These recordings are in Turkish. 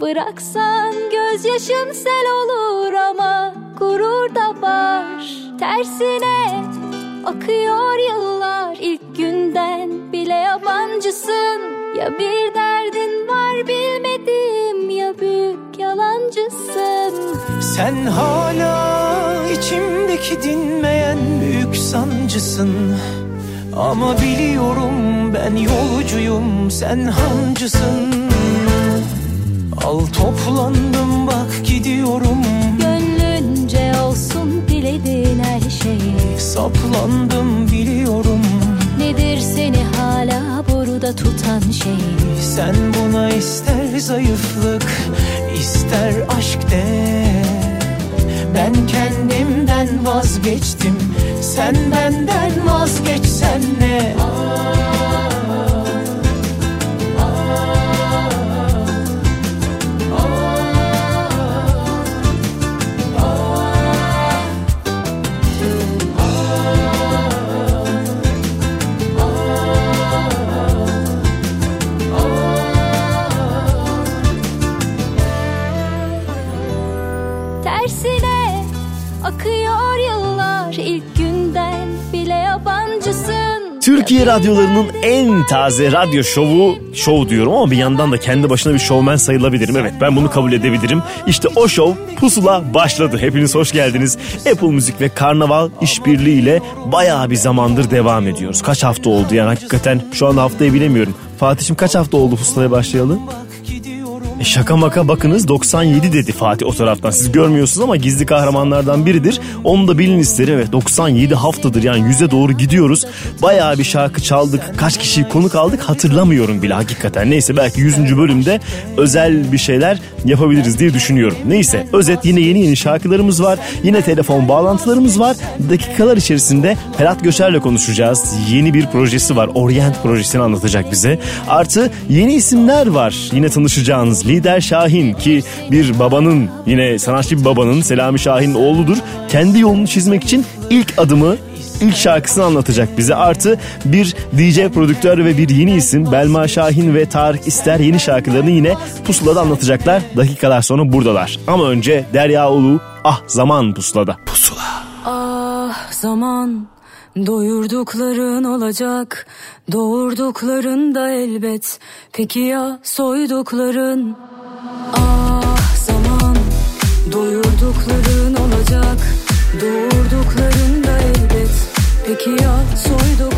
Bıraksan gözyaşım sel olur ama gurur da var. Tersine akıyor yıllar ilk günden bile yabancısın. Ya bir derdin var bilmedim ya büyük yalancısın. Sen hala içimdeki dinmeyen büyük sancısın Ama biliyorum ben yolcuyum sen hancısın Al toplandım bak gidiyorum. Gönlünce olsun dilediğin her şeyi. Saplandım biliyorum. Nedir seni hala burada tutan şey? Sen buna ister zayıflık ister aşk de. Ben kendimden vazgeçtim. Sen benden vazgeçsen ne? Tersine Türkiye radyolarının en taze radyo şovu, şov diyorum ama bir yandan da kendi başına bir şovmen sayılabilirim. Evet ben bunu kabul edebilirim. İşte o şov Pusula başladı. Hepiniz hoş geldiniz. Apple Müzik ve Karnaval işbirliğiyle bayağı bir zamandır devam ediyoruz. Kaç hafta oldu yani hakikaten şu an haftayı bilemiyorum. Fatih'im kaç hafta oldu Pusula'ya başlayalı? E şaka maka bakınız 97 dedi Fatih o taraftan. Siz görmüyorsunuz ama gizli kahramanlardan biridir. Onu da bilin isterim. Evet 97 haftadır yani yüze doğru gidiyoruz. Bayağı bir şarkı çaldık. Kaç kişiyi konuk aldık hatırlamıyorum bile hakikaten. Neyse belki 100. bölümde özel bir şeyler yapabiliriz diye düşünüyorum. Neyse özet yine yeni yeni şarkılarımız var. Yine telefon bağlantılarımız var. Dakikalar içerisinde Ferhat Göçer'le konuşacağız. Yeni bir projesi var. Orient projesini anlatacak bize. Artı yeni isimler var. Yine tanışacağınız Lider Şahin ki bir babanın yine sanatçı bir babanın Selami Şahin'in oğludur. Kendi yolunu çizmek için ilk adımı ilk şarkısını anlatacak bize. Artı bir DJ prodüktör ve bir yeni isim Belma Şahin ve Tarık İster yeni şarkılarını yine pusulada anlatacaklar. Dakikalar sonra buradalar. Ama önce Derya Ulu Ah Zaman Pusulada. Pusula. Ah zaman doyurdukların olacak doğurdukların da elbet. Peki ya soydukların? Ah zaman. Doyurdukların olacak doğurdukların da elbet. Peki ya soydukların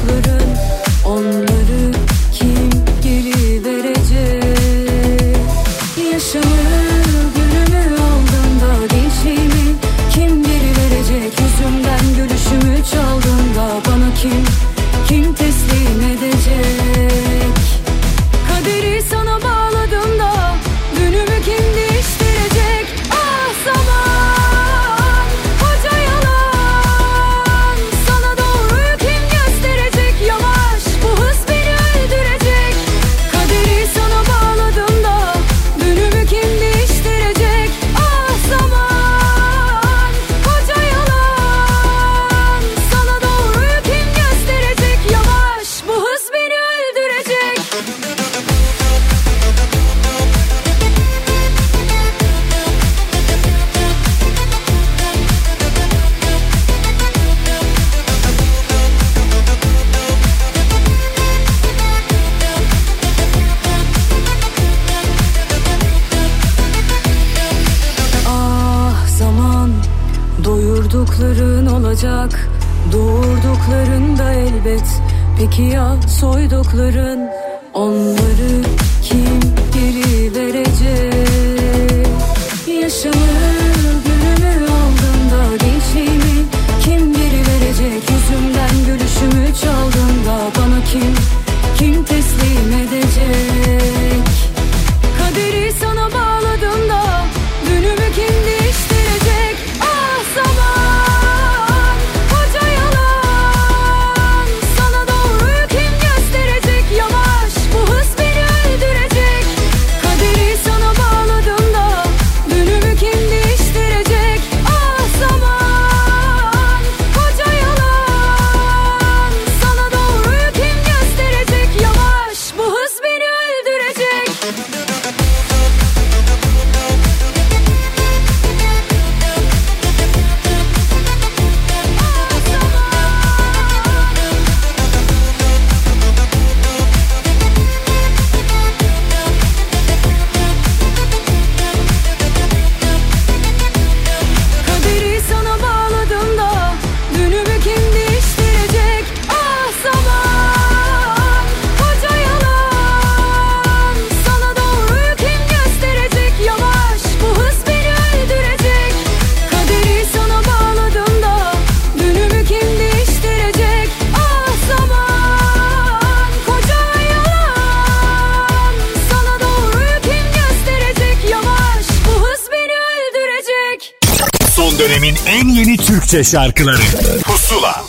bana Türkçe şarkıları. Pusula.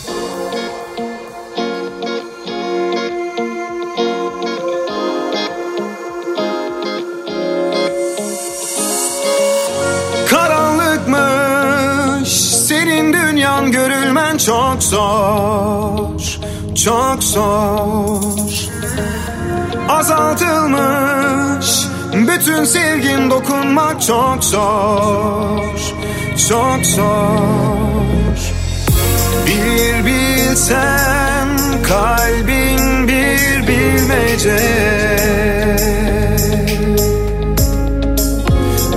Karanlıkmış senin dünyan görülmen çok zor Çok zor. Azaltılmış bütün sevgin dokunmak çok zor Çok zor Bir bilsen kalbin bir bilmece.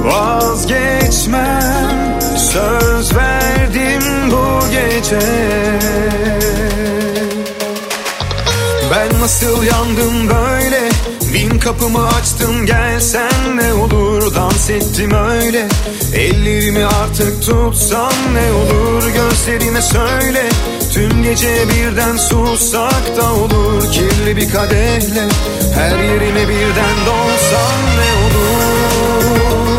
Vazgeçmem söz verdim bu gece. Ben nasıl yandım böyle Bin kapımı açtım gelsen ne olur? Dans ettim öyle. Ellerimi artık tutsan ne olur? Gözlerime söyle. Tüm gece birden sussak da olur. Kirli bir kadehle Her yerime birden dolsan ne olur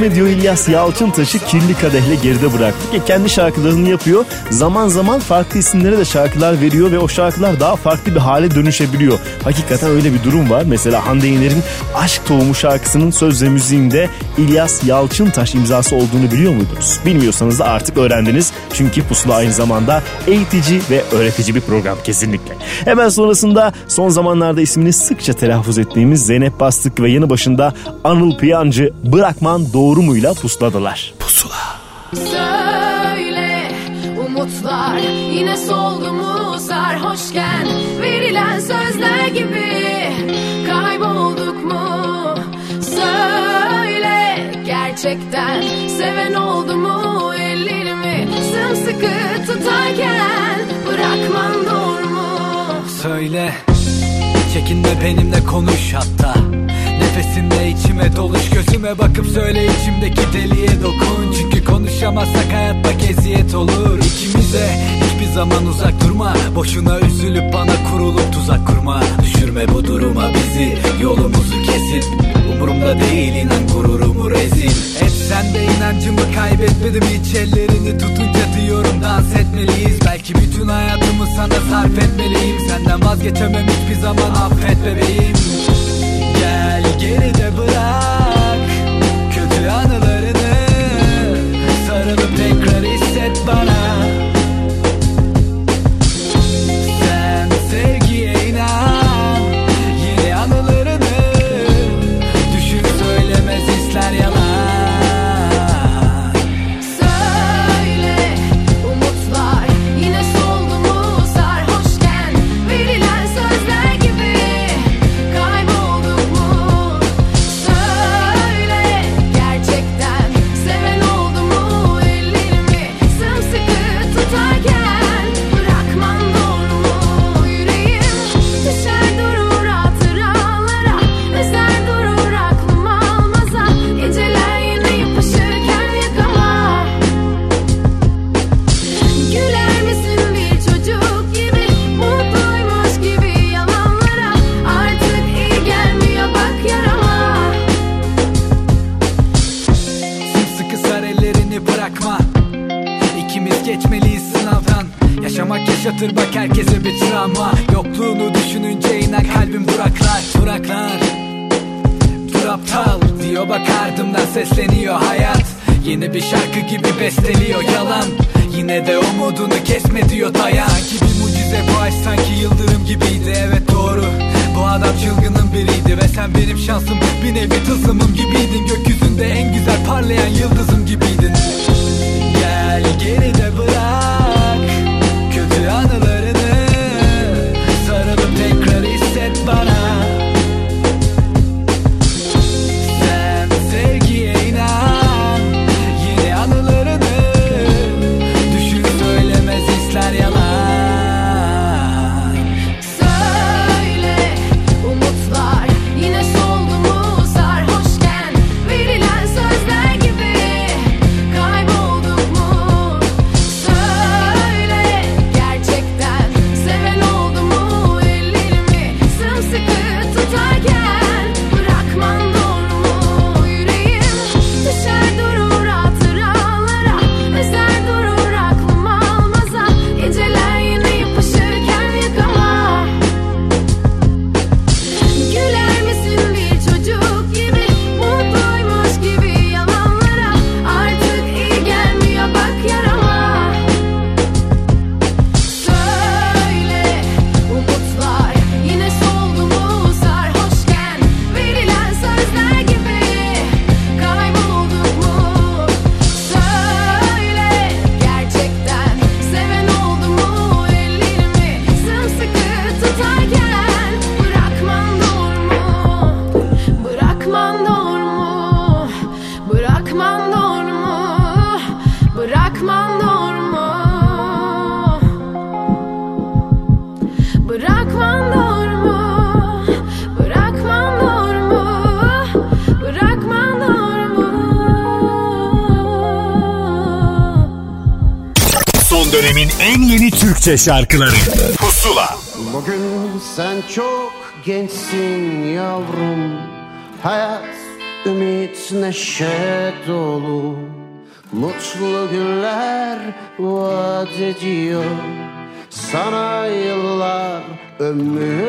devam ediyor İlyas Yalçıntaş'ı kirli kadehle geride bıraktık. E kendi şarkılarını yapıyor. Zaman zaman farklı isimlere de şarkılar veriyor ve o şarkılar daha farklı bir hale dönüşebiliyor. Hakikaten öyle bir durum var. Mesela Hande Yener'in Aşk Tohumu şarkısının söz ve müziğinde İlyas Yalçıntaş imzası olduğunu biliyor muydunuz? Bilmiyorsanız da artık öğrendiniz. Çünkü Pusula aynı zamanda eğitici ve öğretici bir program kesinlikle. Hemen sonrasında son zamanlarda ismini sıkça telaffuz ettiğimiz Zeynep Bastık ve yanı başında Anıl Piyancı Bırakman Doğru Mu'yla pusladılar. Pusula. Söyle umutlar yine soldu mu sarhoşken verilen sözler gibi kaybolduk mu? Söyle gerçekten seven oldu mu sımsıkı tutarken bırakman doğru mu? Söyle Çekinme benimle konuş hatta Nefesinle içime doluş Gözüme bakıp söyle içimdeki deliye dokun. Çünkü konuşamazsak hayat bak eziyet olur. İkimize hiçbir zaman uzak durma. Boşuna üzülüp bana kurulup tuzak kurma. Düşürme bu duruma bizi Yolumuzu kesip Umurumda değil inan gururumu rezil. Etsen de inancımı kaybetmedim hiç ellerini tutunca diyorum dans etmeliyiz. Belki bütün hayatımı sana sarf etmeliyim. Senden vazgeçemem hiçbir zaman affet bebeğim. Gel geride bırak. Kötü anılarını Sarılıp tekrar hisset bana Yeni bir şarkı gibi besteliyor yalan. Yine de umudunu kesme diyor dayan Sanki bir mucize bu aşk sanki yıldırım gibiydi. Evet doğru. Bu adam çılgının biriydi ve sen benim şansım. Bir nevi tılsımım gibiydin. Gökyüzünde en güzel parlayan yıldızım Türkçe şarkıları. Pusula. Bugün sen çok gençsin yavrum. Hayat, ümit, neşe dolu. Mutlu günler vaat ediyor. Sana yıllar ömür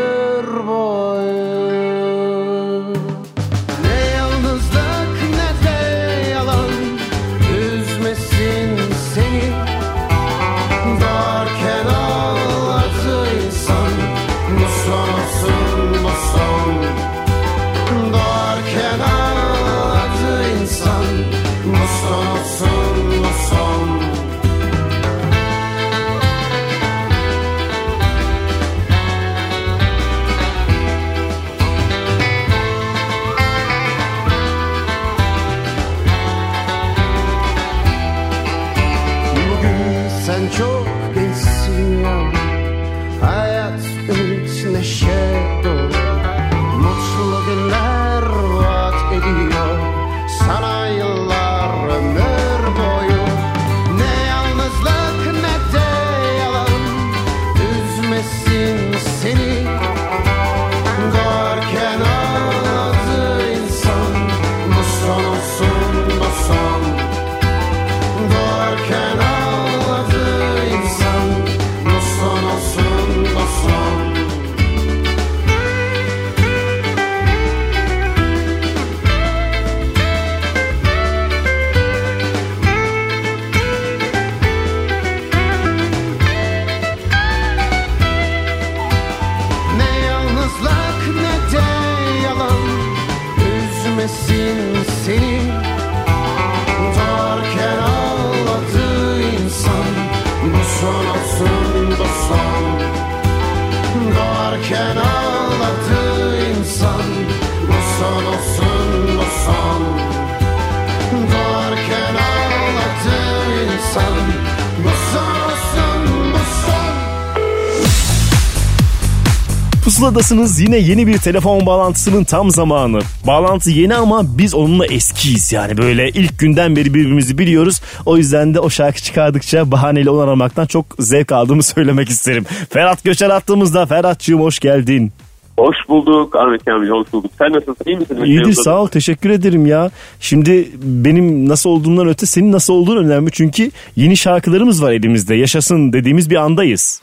Pusuladasınız yine yeni bir telefon bağlantısının tam zamanı. Bağlantı yeni ama biz onunla eskiyiz yani böyle ilk günden beri birbirimizi biliyoruz. O yüzden de o şarkı çıkardıkça bahaneyle onu aramaktan çok zevk aldığımı söylemek isterim. Ferhat Göçer attığımızda Ferhat'cığım hoş geldin. Hoş bulduk Ahmet Kamil, hoş bulduk. Sen nasılsın, iyi misin? İyidir sağ ol teşekkür ederim ya. Şimdi benim nasıl olduğumdan öte senin nasıl olduğun önemli. Çünkü yeni şarkılarımız var elimizde. Yaşasın dediğimiz bir andayız.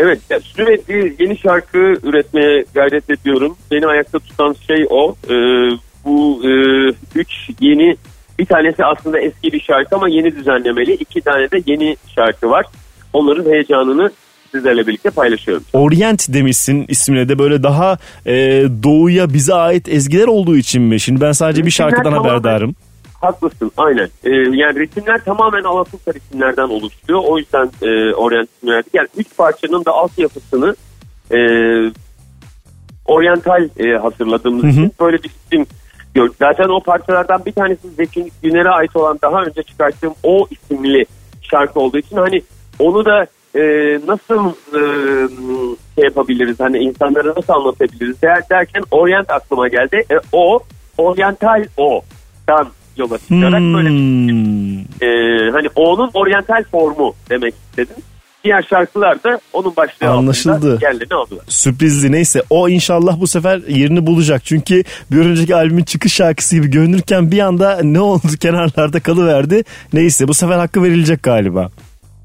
Evet ya sürekli yeni şarkı üretmeye gayret ediyorum. Beni ayakta tutan şey o. Ee, bu e, üç yeni bir tanesi aslında eski bir şarkı ama yeni düzenlemeli. İki tane de yeni şarkı var. Onların heyecanını sizlerle birlikte paylaşıyorum. Orient demişsin ismine de böyle daha e, doğuya bize ait ezgiler olduğu için mi? Şimdi ben sadece bir şarkıdan haberdarım. Haklısın aynen. Ee, yani ritimler tamamen Alaturka ritimlerden oluşuyor. O yüzden e, Orient ismini verdik. Yani üç parçanın da altyapısını e, oryantal e, hazırladığımız Hı hı. için böyle bir isim gördük. Zaten o parçalardan bir tanesi Zeki Güner'e ait olan daha önce çıkarttığım O isimli şarkı olduğu için hani onu da e, nasıl e, şey yapabiliriz hani insanlara nasıl anlatabiliriz der, derken Orient aklıma geldi. E, o Oryantal O'dan yola çıkarak böyle bir Hmm. e, hani O'nun oryantal formu demek istedim. Diğer şarkılar da onun başlığı Anlaşıldı. yerlerini aldılar. Sürprizli neyse o inşallah bu sefer yerini bulacak. Çünkü bir önceki albümün çıkış şarkısı gibi görünürken bir anda ne oldu kenarlarda kalıverdi. Neyse bu sefer hakkı verilecek galiba.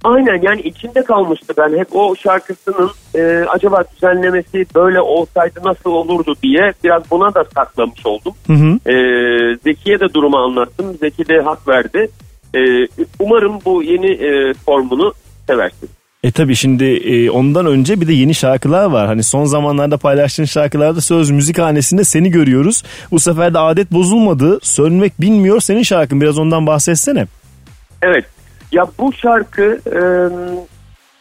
Aynen yani içinde kalmıştı ben hep o şarkısının e, acaba düzenlemesi böyle olsaydı nasıl olurdu diye biraz buna da saklamış oldum. Hı hı. E, Zeki'ye de durumu anlattım. Zeki de hak verdi. E, umarım bu yeni e, formunu seversin. E tabi şimdi e, ondan önce bir de yeni şarkılar var. Hani son zamanlarda paylaştığın şarkılarda söz müzik hanesinde seni görüyoruz. Bu sefer de adet bozulmadı. Sönmek bilmiyor senin şarkın. Biraz ondan bahsetsene. Evet. Ya bu şarkı e,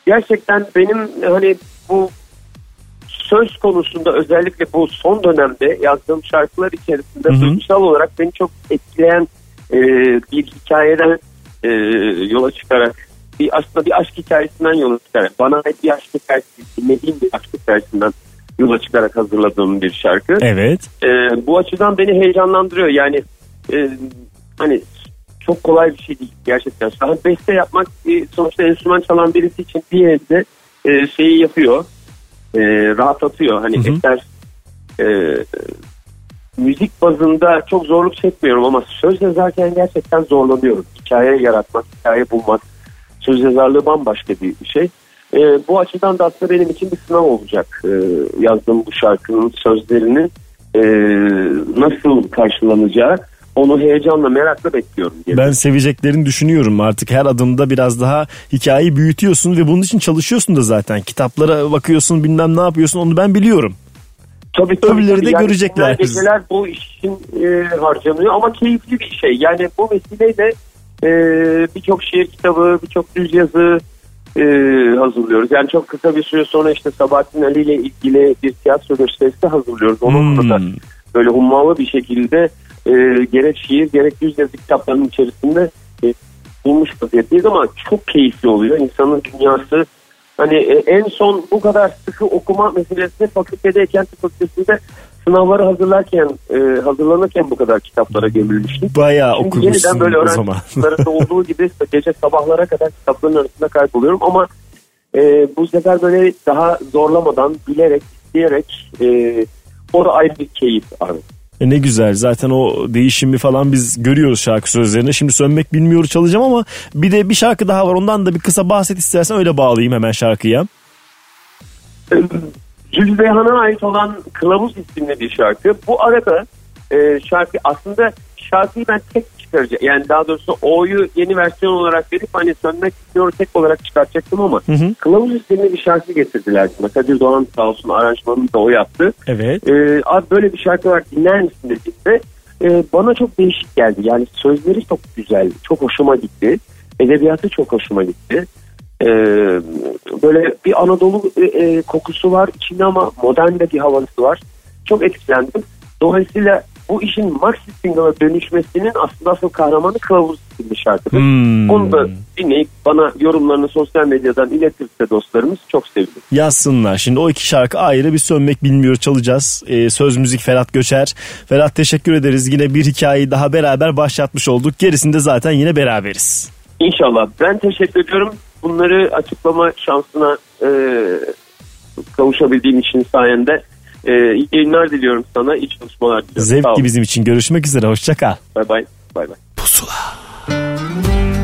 gerçekten benim hani bu söz konusunda özellikle bu son dönemde yazdığım şarkılar içerisinde Hı hı. duygusal olarak beni çok etkileyen e, bir hikayeden e, yola çıkarak bir aslında bir aşk hikayesinden yola çıkarak bana ait bir aşk hikayesi dinlediğim bir aşk hikayesinden yola çıkarak hazırladığım bir şarkı. Evet. E, bu açıdan beni heyecanlandırıyor. Yani e, hani çok kolay bir şey değil gerçekten. Şu an beste yapmak e, sonuçta enstrüman çalan birisi için bir yerde e, şeyi yapıyor. E, rahatlatıyor. Hani Hı hı. eser e, müzik bazında çok zorluk çekmiyorum ama söz yazarken gerçekten zorlanıyorum. Hikaye yaratmak, hikaye bulmak. Söz yazarlığı bambaşka bir şey. E, bu açıdan da aslında benim için bir sınav olacak. E, yazdığım bu şarkının sözlerini e, nasıl karşılanacağı onu heyecanla merakla bekliyorum. diye. Ben seveceklerini düşünüyorum. Artık her adımda biraz daha hikayeyi büyütüyorsun ve bunun için çalışıyorsun da zaten. Kitaplara bakıyorsun bilmem ne yapıyorsun onu ben biliyorum. Tabii tabii. Öbürleri de Yani görecekler. Geceler bu işin e, harcanıyor ama keyifli bir şey. Yani bu vesileyle e, birçok şiir kitabı, birçok düz yazı e, hazırlıyoruz. Yani çok kısa bir süre sonra işte Sabahattin Ali ile ilgili bir tiyatro gösterisi hazırlıyoruz. Onunla da Hmm. böyle hummalı bir şekilde e, gerek şiir gerek düz yazı kitaplarının içerisinde e, bulmuş vaziyetteyiz ama çok keyifli oluyor. İnsanın dünyası hani e, en son bu kadar sıkı okuma meselesi fakültedeyken fakültesinde sınavları hazırlarken e, hazırlanırken bu kadar kitaplara gömülmüştüm. Bayağı Şimdi okumuşsun yeniden böyle o zaman. olduğu gibi gece sabahlara kadar kitapların arasında kayboluyorum ama e, bu sefer böyle daha zorlamadan bilerek isteyerek e, o da ayrı bir keyif abi. E ne güzel zaten o değişimi falan biz görüyoruz şarkı sözlerinde. Şimdi sönmek bilmiyor çalacağım ama bir de bir şarkı daha var ondan da bir kısa bahset istersen öyle bağlayayım hemen şarkıya. Jules Beyhan'a ait olan Kılavuz isimli bir şarkı. Bu arada e, şarkı aslında şarkıyı ben tek çıkaracağım. Yani daha doğrusu O'yu yeni versiyon olarak verip hani sönmek istiyor tek olarak çıkartacaktım ama Hı hı. Kılavuz isimli bir şarkı getirdiler. bana. Kadir Doğan sağ olsun aranjmanını da o yaptı. Evet. E, abi böyle bir şarkı var dinler misin dediğimde e, bana çok değişik geldi. Yani sözleri çok güzel, çok hoşuma gitti. Edebiyatı çok hoşuma gitti. E, böyle bir Anadolu e, e, kokusu var içinde ama modern de bir havası var. Çok etkilendim. Dolayısıyla bu işin maxi single'a dönüşmesinin aslında asıl kahramanı Kılavuz isimli şarkıdır. Hmm. Onu da dinleyip bana yorumlarını sosyal medyadan iletirse dostlarımız çok sevinirim. Yazsınlar. Şimdi o iki şarkı ayrı bir sönmek bilmiyor çalacağız. Ee, söz müzik Ferhat Göçer. Ferhat teşekkür ederiz. Yine bir hikayeyi daha beraber başlatmış olduk. Gerisinde zaten yine beraberiz. İnşallah. Ben teşekkür ediyorum. Bunları açıklama şansına e, kavuşabildiğim için sayende e, iyi yayınlar diliyorum sana. İyi çalışmalar diliyorum. Zevkli bizim için. Görüşmek üzere. Hoşça kal. Bay bay. Bay bay. doldurmadın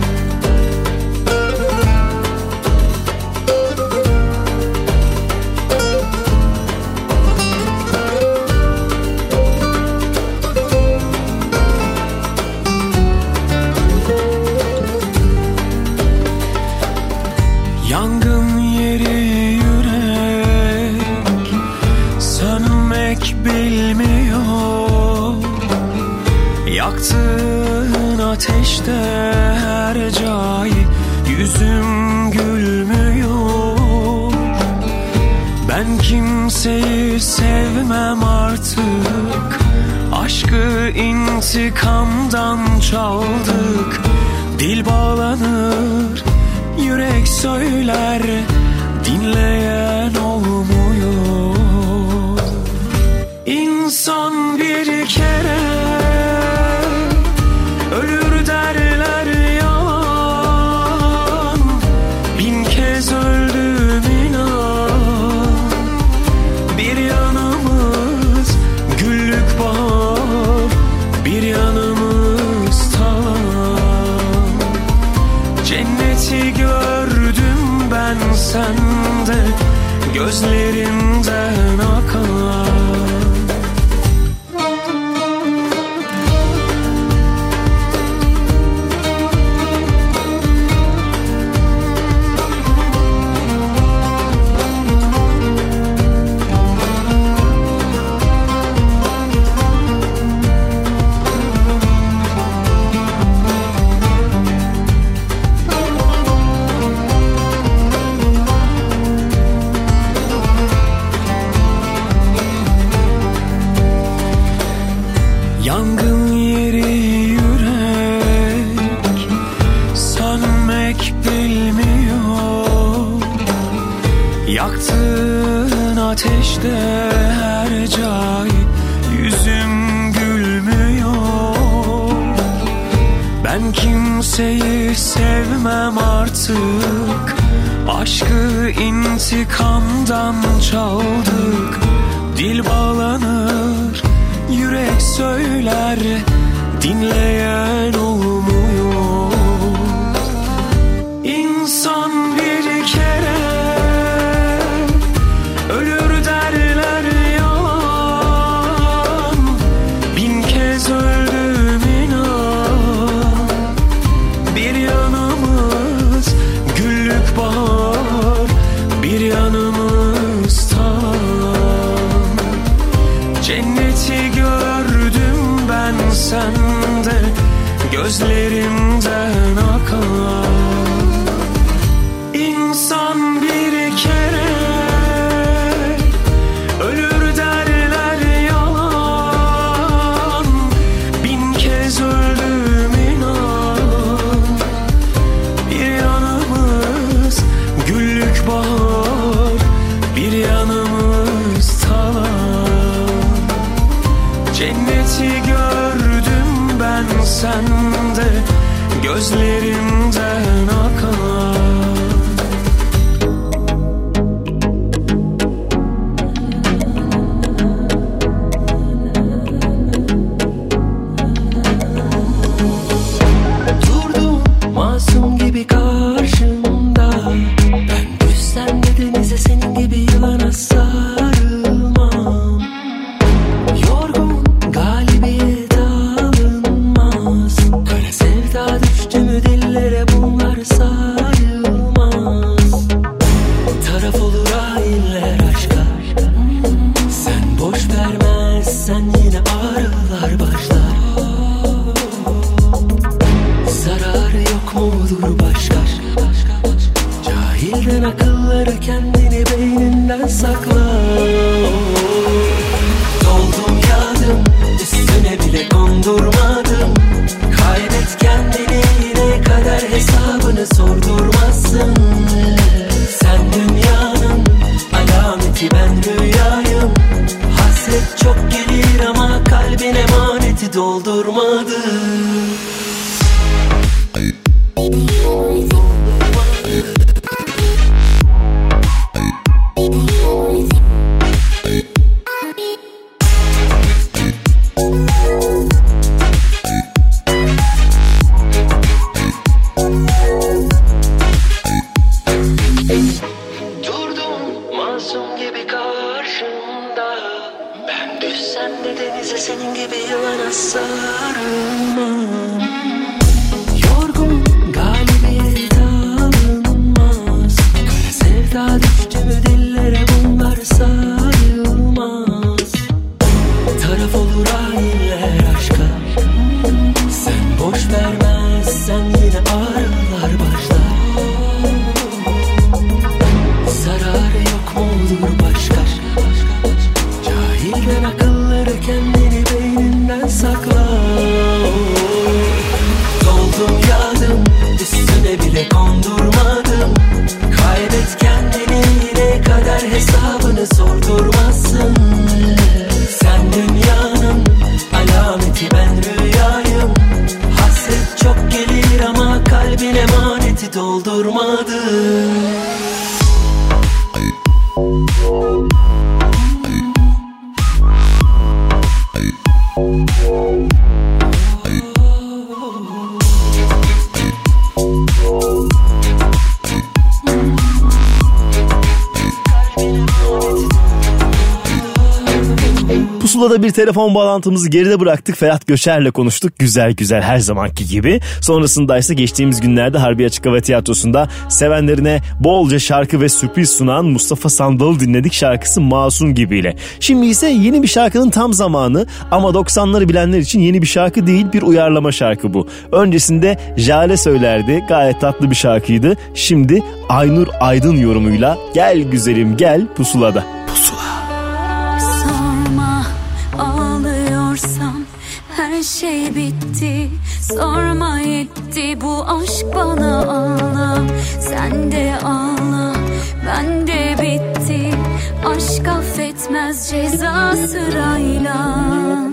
Yaktın ateşte her cayı Yüzüm gülmüyor. Ben kimseyi sevmem artık. Aşkı intikamdan çaldık. Dil bağlanır, yürek söyler Dinleyen olmuyor. İnsan bir kere ki ben rüyayım. Hasret çok gelir ama kalbin emaneti doldurmadı. Telefon bağlantımızı geride bıraktık. Ferhat Göçer'le konuştuk. Güzel güzel her zamanki gibi. Sonrasında ise geçtiğimiz günlerde Harbi Açık Hava Tiyatrosu'nda sevenlerine bolca şarkı ve sürpriz sunan Mustafa Sandal'ı dinledik şarkısı Masum gibiyle. Şimdi ise yeni bir şarkının tam zamanı ama 90'ları bilenler için yeni bir şarkı değil bir uyarlama şarkı bu. Öncesinde Jale söylerdi. Gayet tatlı bir şarkıydı. Şimdi Aynur Aydın yorumuyla Gel Güzelim Gel Pusula'da. Sorma yetti bu aşk bana ağla. Sen de ağla ben de bitti. Aşk affetmez ceza sırayla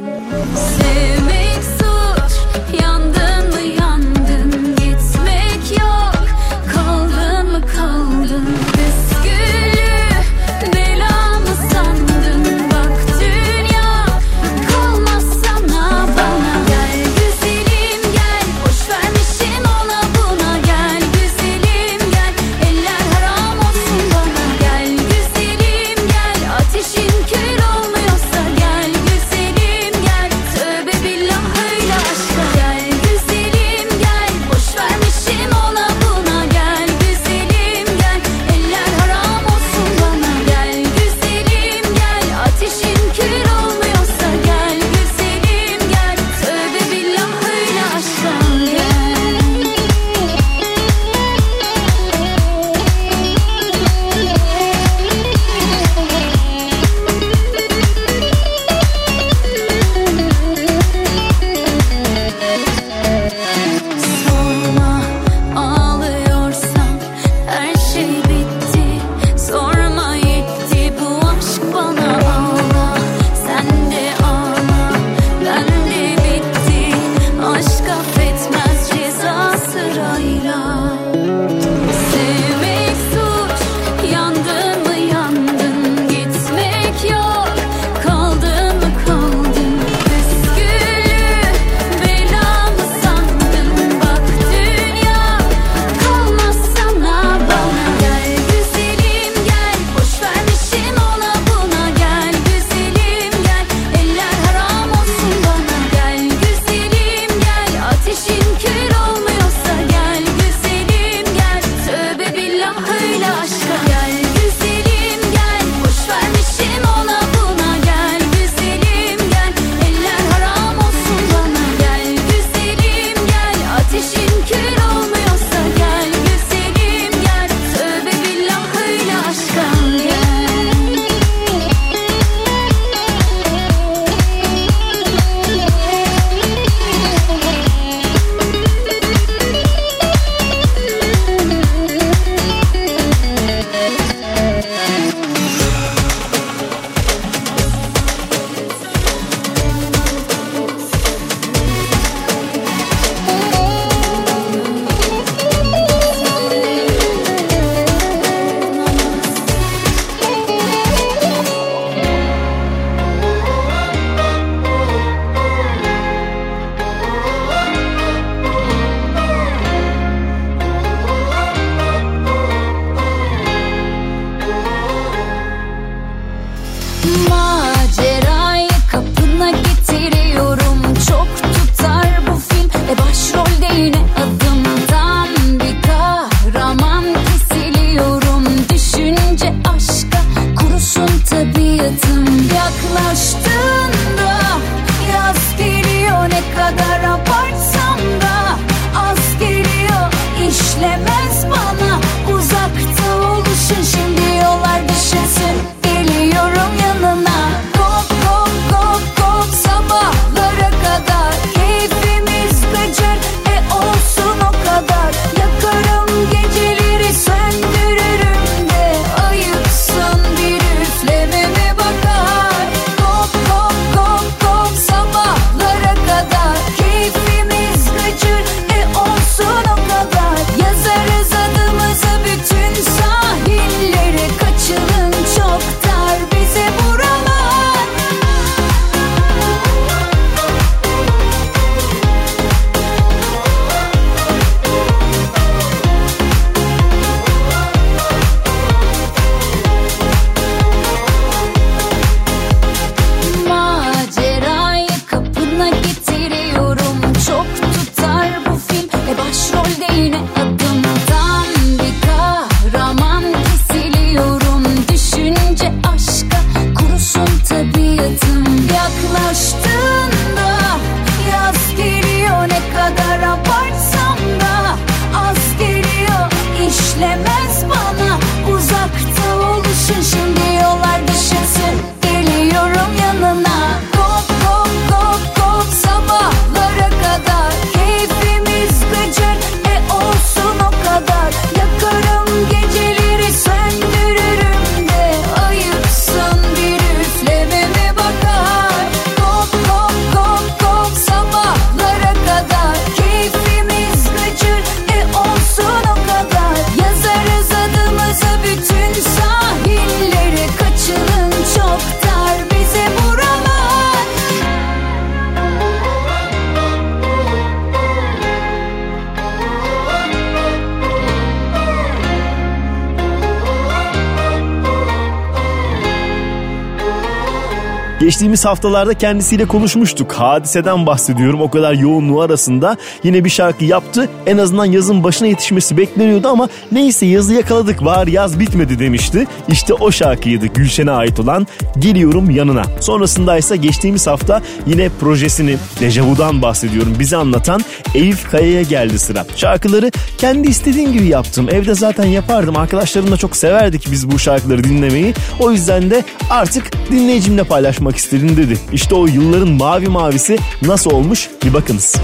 Geçtiğimiz haftalarda kendisiyle konuşmuştuk. Hadiseden bahsediyorum. O kadar yoğunluğu arasında yine bir şarkı yaptı. En azından yazın başına yetişmesi bekleniyordu ama neyse yazı yakaladık var yaz bitmedi demişti. İşte o şarkıydı Gülşen'e ait olan Geliyorum Yanına. Sonrasında ise geçtiğimiz hafta yine projesini Dejavu'dan bahsediyorum. Bize anlatan Eyüp Kaya'ya geldi sıra. Şarkıları kendi istediğim gibi yaptım. Evde zaten yapardım. Arkadaşlarımla çok severdik biz bu şarkıları dinlemeyi. O yüzden de artık dinleyicimle paylaşmak istedim dedi. İşte o yılların mavi mavisi nasıl olmuş bir bakınız.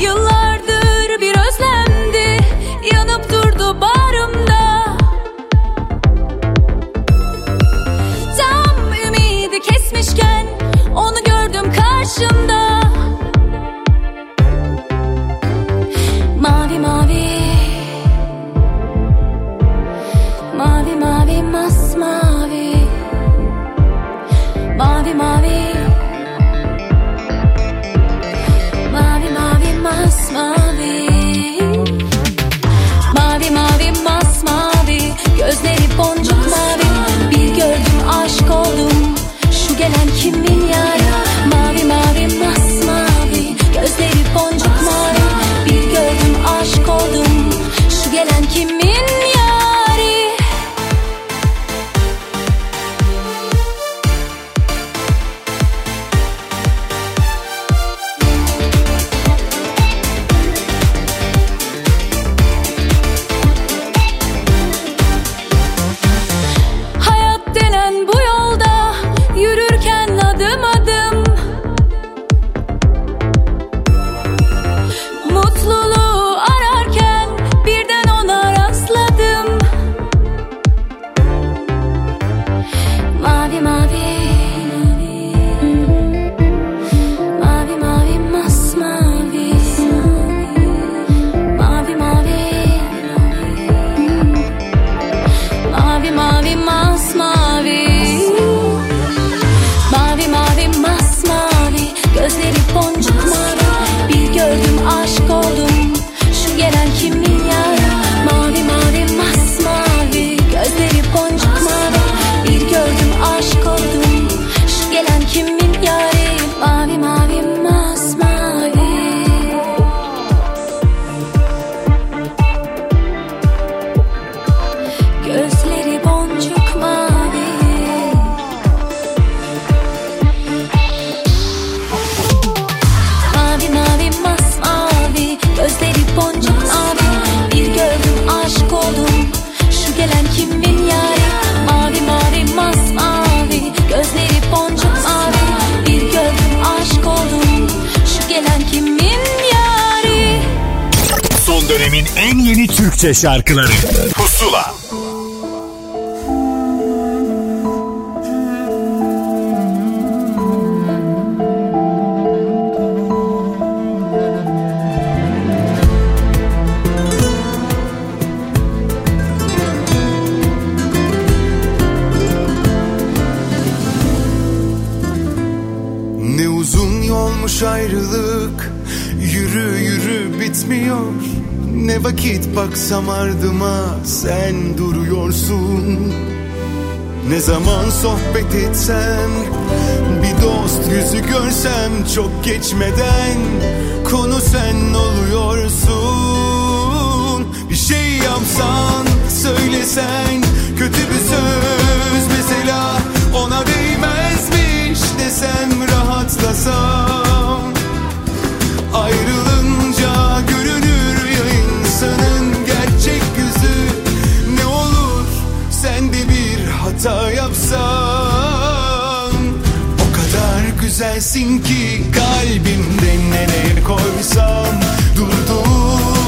Yıllardır bir özlemdi Yanıp durdu bağrımda Tam ümidi kesmişken Onu gördüm karşımda kimin yarı en yeni Türkçe şarkıları. Pusula. Ne uzun yolmuş ayrılık Yürü yürü bitmiyor Ne vakit baksam ardıma Sen duruyorsun. Ne zaman sohbet etsem Bir dost yüzü görsem Çok geçmeden Konu sen oluyorsun. Bir şey yapsan Söylesen Kötü bir söz mesela Ona değmezmiş desem rahatlasam. Ayrılınca hata yapsan O kadar güzelsin ki kalbimde nereye koysam Durduğun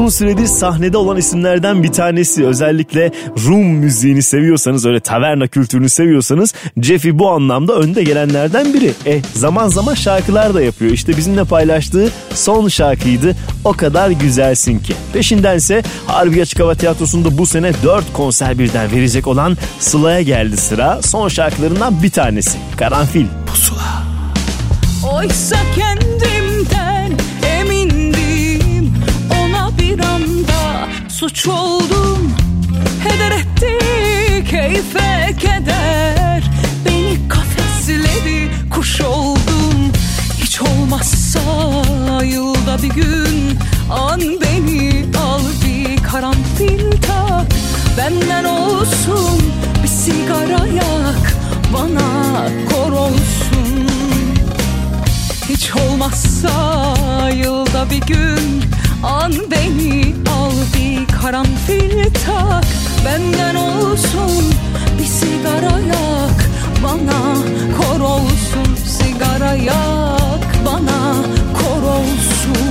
Uzun süredir sahnede olan isimlerden bir tanesi. Özellikle Rum müziğini seviyorsanız, öyle taverna kültürünü seviyorsanız Jeffy bu anlamda önde gelenlerden biri. E zaman zaman şarkılar da yapıyor. İşte bizimle paylaştığı son şarkıydı. O kadar güzelsin ki. Peşindense Harbi Açık Hava Tiyatrosu'nda bu sene 4 konser birden verecek olan Sıla'ya geldi sıra. Son şarkılarından bir tanesi. Karanfil. Pusula. Oysa kendimden suç oldum. Heder etti keyfe keder. Beni kafesledi kuş oldum. Hiç olmazsa yılda bir gün An beni al bir karanfil tak. Benden olsun bir sigara yak Bana kor olsun. Hiç olmazsa yılda bir gün An beni al bir karanfil tak. Benden olsun bir sigara yak. Bana kor olsun sigara yak. Bana kor olsun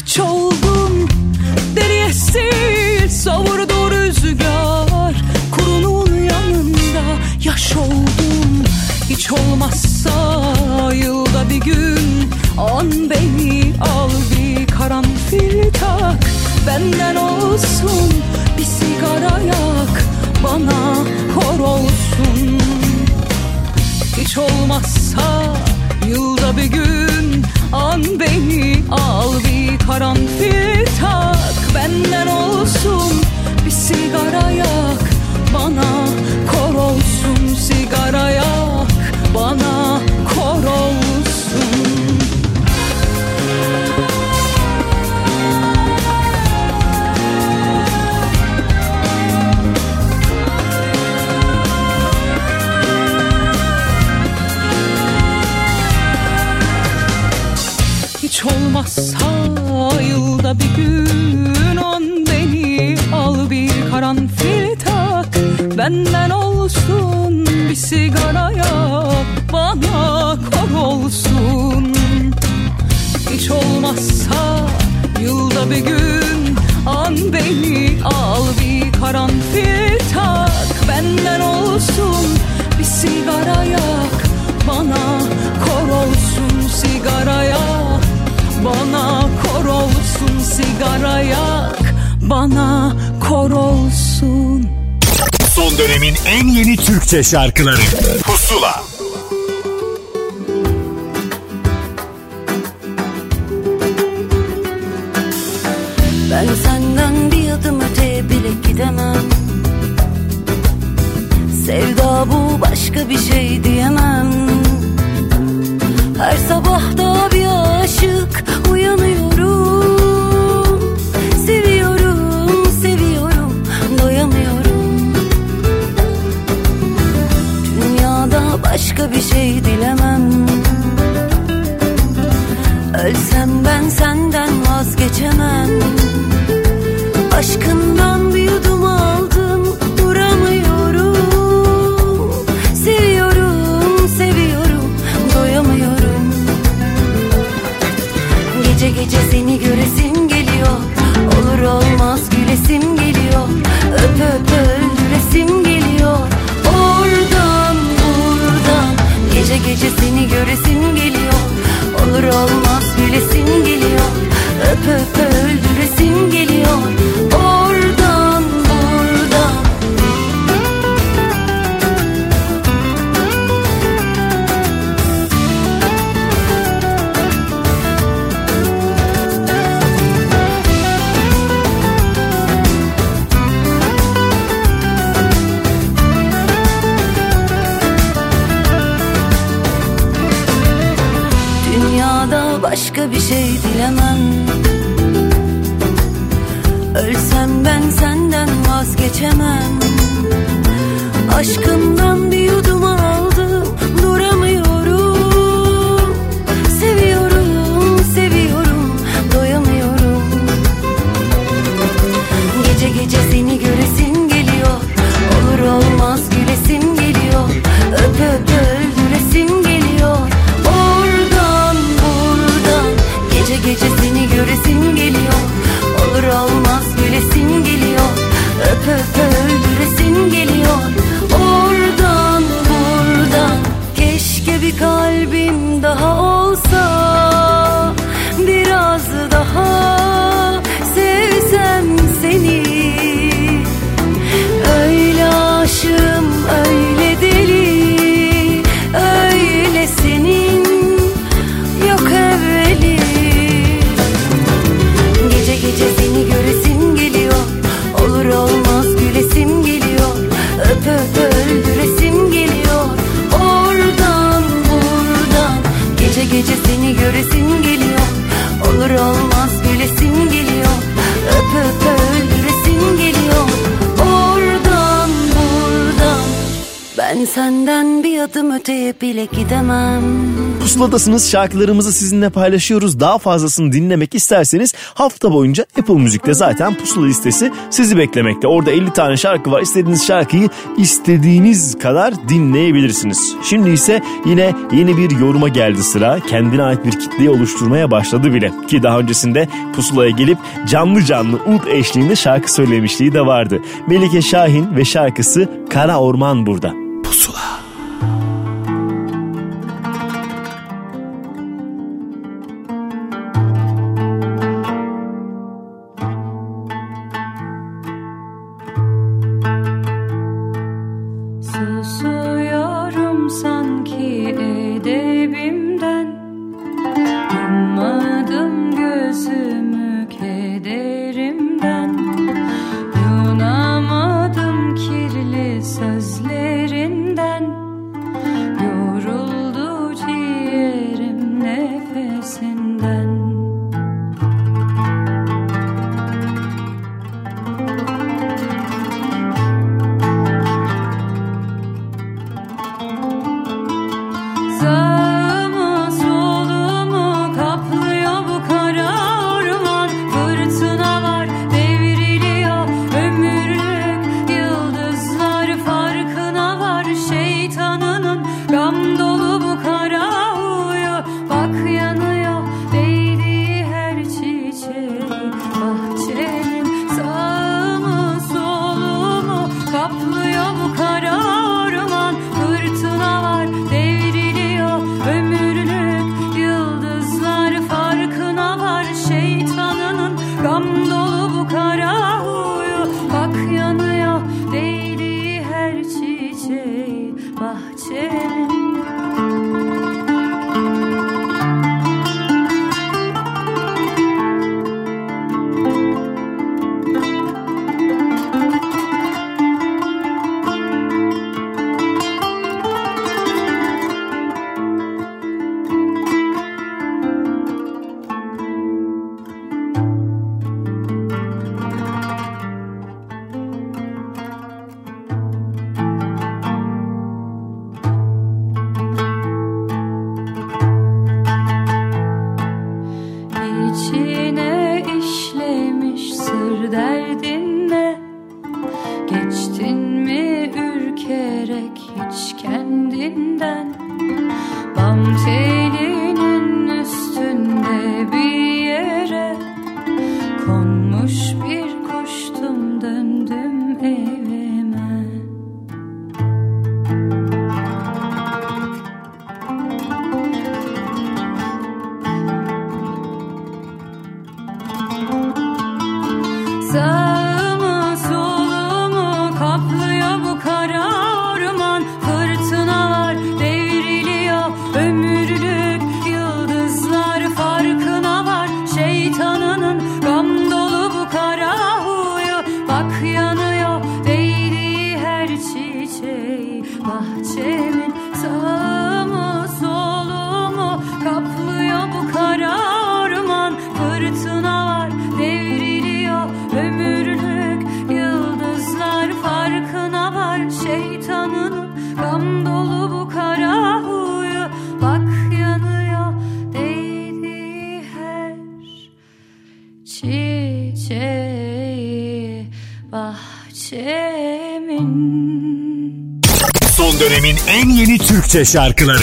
Kaç oldum? Deriye sil savurdu rüzgar. Kurunun yanında yaş oldum. Hiç olmazsa yılda bir gün an beni al bir karanfil tak. Benden olsun bir sigara yak bana kor olsun. Hiç olmazsa yılda bir gün an beni al bir karanfil tak. Benden olsun bir sigara yak yılda bir gün on beni al bir karanfil tak. Benden olsun bir sigara yak bana kor olsun. Hiç olmazsa yılda bir gün an beni al bir karanfil tak. Benden olsun bir sigara yak bana kor olsun sigara yak bana kor olsun sigara yak bana kor olsun. Son dönemin en yeni Türkçe şarkıları. Pusula. Ben senden bir adım öteye bile gidemem. Sevda bu başka bir şey diyemem. Her sabah da bir aşık Dayanıyorum başka bir şey dilemem. Ölsem ben senden vazgeçemem. Aşkından bir yudum aldım Duramıyorum. Seviyorum seviyorum Doyamıyorum. Gece gece seni göresim geliyor. Olur olmaz gülesim geliyor. Öp öp öldüresim Gece seni göresim geliyor. Olur olmaz gülesim geliyor. Öp öp öldüresim geliyor Ölsem ben senden vazgeçemem. Aşkımdan bir yudum senden bir adım öteye bile gidemem Pusuladasınız şarkılarımızı sizinle paylaşıyoruz. Daha fazlasını dinlemek isterseniz hafta boyunca Apple Müzik'te zaten pusula listesi sizi beklemekte. Orada 50 tane şarkı var. İstediğiniz şarkıyı istediğiniz kadar dinleyebilirsiniz. Şimdi ise yine yeni bir yoruma geldi sıra. Kendine ait bir kitleyi oluşturmaya başladı bile. Ki daha öncesinde pusulaya gelip canlı canlı ud eşliğinde şarkı söylemişliği de vardı. Melike Şahin ve şarkısı Kara Orman burada. Türkçe şarkıları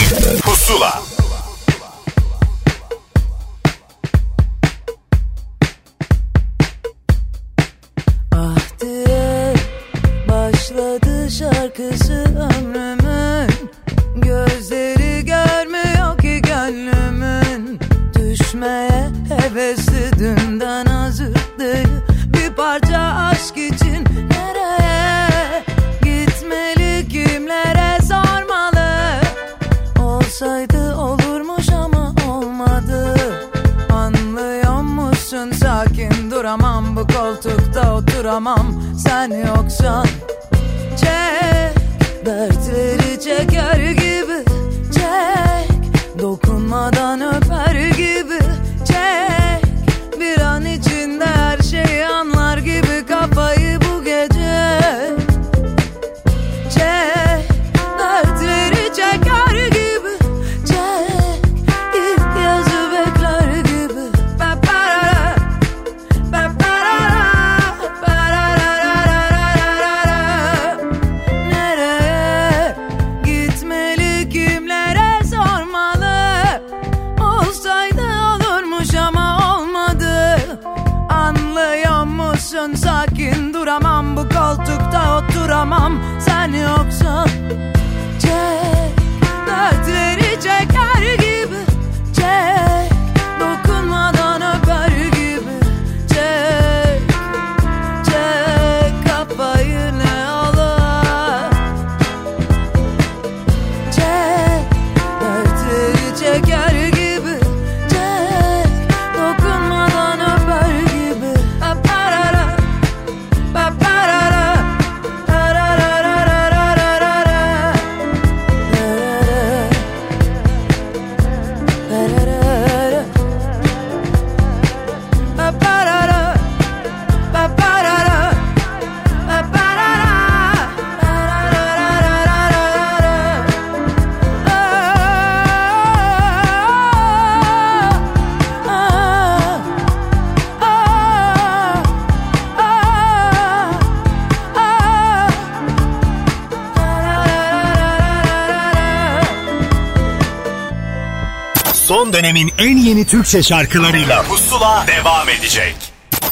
dönemin en yeni Türkçe şarkılarıyla Pusula devam edecek.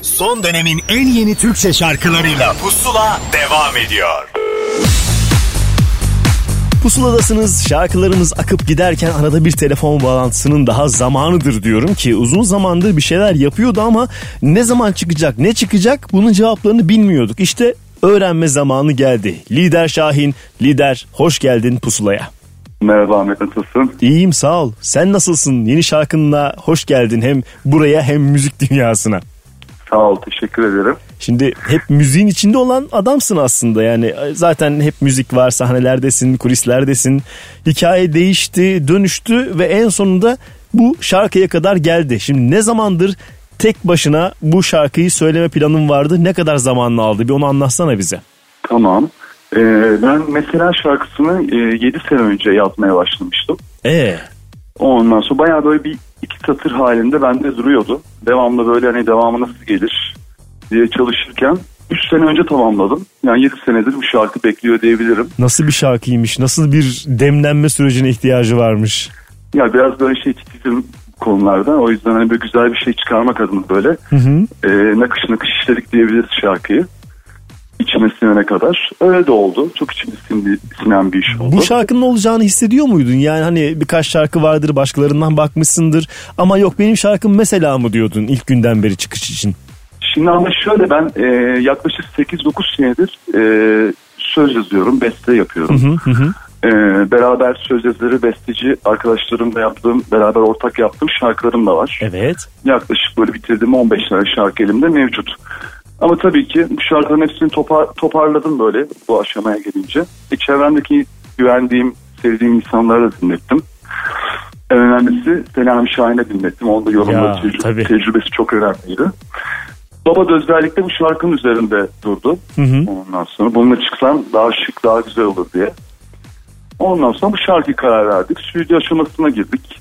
Son dönemin en yeni Türkçe şarkılarıyla Pusula devam ediyor. Pusuladasınız şarkılarımız akıp giderken arada bir telefon bağlantısının daha zamanıdır diyorum ki uzun zamandır bir şeyler yapıyordu ama ne zaman çıkacak ne çıkacak bunun cevaplarını bilmiyorduk. İşte öğrenme zamanı geldi. Lider Şahin, lider hoş geldin pusulaya. Merhaba Ahmet nasılsın? İyiyim sağ ol. Sen nasılsın? Yeni şarkınla hoş geldin hem buraya hem müzik dünyasına. Sağ ol teşekkür ederim. Şimdi hep müziğin içinde olan adamsın aslında yani zaten hep müzik var sahnelerdesin kulislerdesin hikaye değişti dönüştü ve en sonunda bu şarkıya kadar geldi. Şimdi ne zamandır tek başına bu şarkıyı söyleme planın vardı ne kadar zamanını aldı bir onu anlatsana bize. Tamam. Ee, ben mesela şarkısını e, 7 sene önce yazmaya başlamıştım. Ee. Ondan sonra bayağı böyle bir iki satır halinde bende duruyordu. Devamlı böyle hani devamı nasıl gelir diye çalışırken 3 sene önce tamamladım. Yani 7 senedir bu şarkı bekliyor diyebilirim. Nasıl bir şarkıymış nasıl bir demlenme sürecine ihtiyacı varmış. Ya biraz böyle şey titizim konularda. O yüzden hani böyle güzel bir şey çıkarmak adına böyle Hı hı. e, nakış nakış işledik diyebiliriz şarkıyı. İçime sinene kadar. Öyle de oldu. Çok içime sindi, sinen bir iş oldu. Bu şarkının olacağını hissediyor muydun? Yani hani birkaç şarkı vardır başkalarından bakmışsındır ama yok benim şarkım mesela mı diyordun ilk günden beri çıkış için? Şimdi ama şöyle ben e, yaklaşık 8-9 senedir e, söz yazıyorum, beste yapıyorum. Hı hı hı. hı. E, beraber söz yazarı, besteci arkadaşlarımla yaptığım, beraber ortak yaptığım şarkılarım da var. Evet. Yaklaşık böyle bitirdiğim 15 tane şarkı elimde mevcut. Ama tabii ki bu şarkıların hepsini topar, toparladım böyle bu aşamaya gelince. E, çevremdeki güvendiğim, sevdiğim insanlara da dinlettim. En önemlisi Selami Şahin'e dinlettim. Onun da yorumları, Ya, tecrü- tecrübesi çok önemliydi. Baba da özellikle bu şarkının üzerinde durdu. Hı hı. Ondan sonra bununla çıksam daha şık, daha güzel olur diye. Ondan sonra bu şarkıyı karar verdik. Stüdyo aşamasına girdik.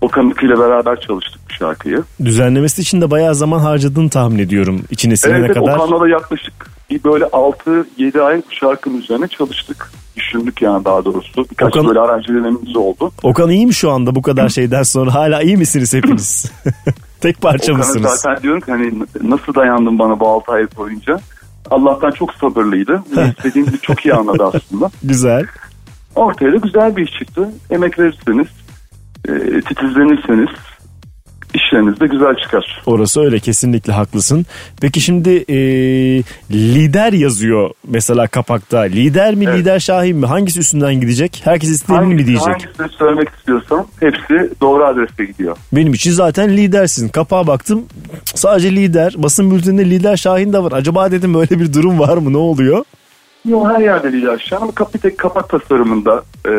Okan ile beraber çalıştık bu şarkıyı. Düzenlemesi için de bayağı zaman harcadığını tahmin ediyorum. İçine sinene Evet, kadar. Okan'la da yaklaşık bir böyle 6-7 ay bu şarkının üzerine çalıştık. Düşündük yani daha doğrusu. Birkaç Okan- böyle aranjelerimiz oldu. Okan iyi mi şu anda bu kadar şeyden sonra? Hala iyi misiniz hepiniz? Tek parça Okan'a mısınız? zaten diyorum ki hani nasıl dayandın bana bu 6 ay boyunca. Allah'tan çok sabırlıydı. İstediğimizi çok iyi anladı aslında. Güzel. Ortaya da güzel bir iş çıktı. Emek verirseniz, e, titizlenirseniz işleriniz de güzel çıkar. Orası öyle kesinlikle haklısın. Peki şimdi e, lider yazıyor mesela kapakta. Lider mi lider Şahin mi? Hangisi üstünden gidecek? Herkes istediğini mi diyecek? Hangisini söylemek istiyorsam hepsi doğru adrese gidiyor. Benim için zaten lidersin. Kapağa baktım sadece lider. Basın bülteninde lider Şahin de var. Acaba dedim böyle bir durum var mı? Ne oluyor? Yok her yerde değil aşağı ama kap- bir tek kapak tasarımında e,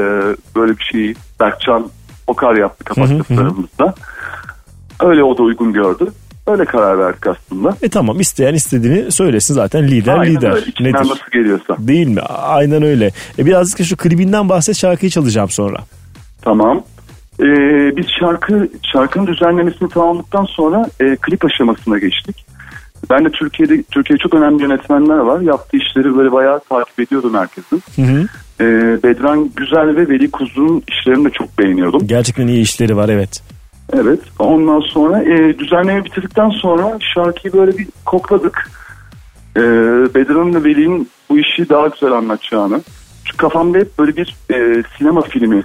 böyle bir şeyi Berkcan Okar yaptı kapak Hı hı hı. tasarımımızda. Öyle o da uygun gördü. Öyle karar verdik aslında. E tamam isteyen istediğini söylesin zaten lider Aynen lider. öyle. İçinden Nedir? nasıl geliyorsa. Değil mi? Aynen öyle. E birazcık şu klibinden bahset şarkıyı çalacağım sonra. Tamam. Ee, biz şarkı şarkının düzenlemesini tamamladıktan sonra e, klip aşamasına geçtik. Ben de Türkiye'de Türkiye'de çok önemli yönetmenler var. Yaptığı işleri böyle bayağı takip ediyordum herkesin. Hı hı. Ee, Bedran Güzel ve Veli Kuzu'nun işlerini de çok beğeniyordum. Gerçekten iyi işleri var evet. Evet. Ondan sonra e, düzenleme bitirdikten sonra şarkıyı böyle bir kokladık. E, Bedran'ın ve Veli'nin bu işi daha güzel anlatacağını. Çünkü kafamda hep böyle bir e, sinema filmi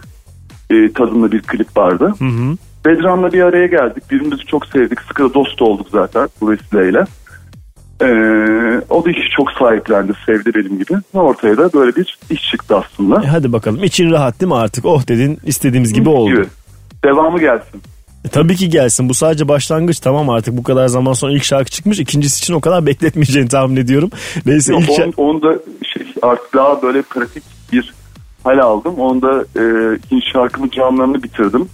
e, tadında bir klip vardı. Hı hı. Bedran'la bir araya geldik. Birbirimizi çok sevdik. Sıkı dost olduk zaten bu vesileyle. E, o da işi çok sahiplendi. Sevdi benim gibi. Ortaya da böyle bir iş çıktı aslında. E hadi bakalım için rahat değil mi artık? Oh dedin istediğimiz gibi oldu. Gibi. Devamı gelsin. E, tabii ki gelsin. Bu sadece başlangıç. Tamam artık bu kadar zaman sonra ilk şarkı çıkmış. İkincisi için o kadar bekletmeyeceğini tahmin ediyorum. Neyse Yok, ilk şarkı... onu, da şey, artık daha böyle pratik bir hal aldım. Onda e, ikinci şarkımın camlarını bitirdim.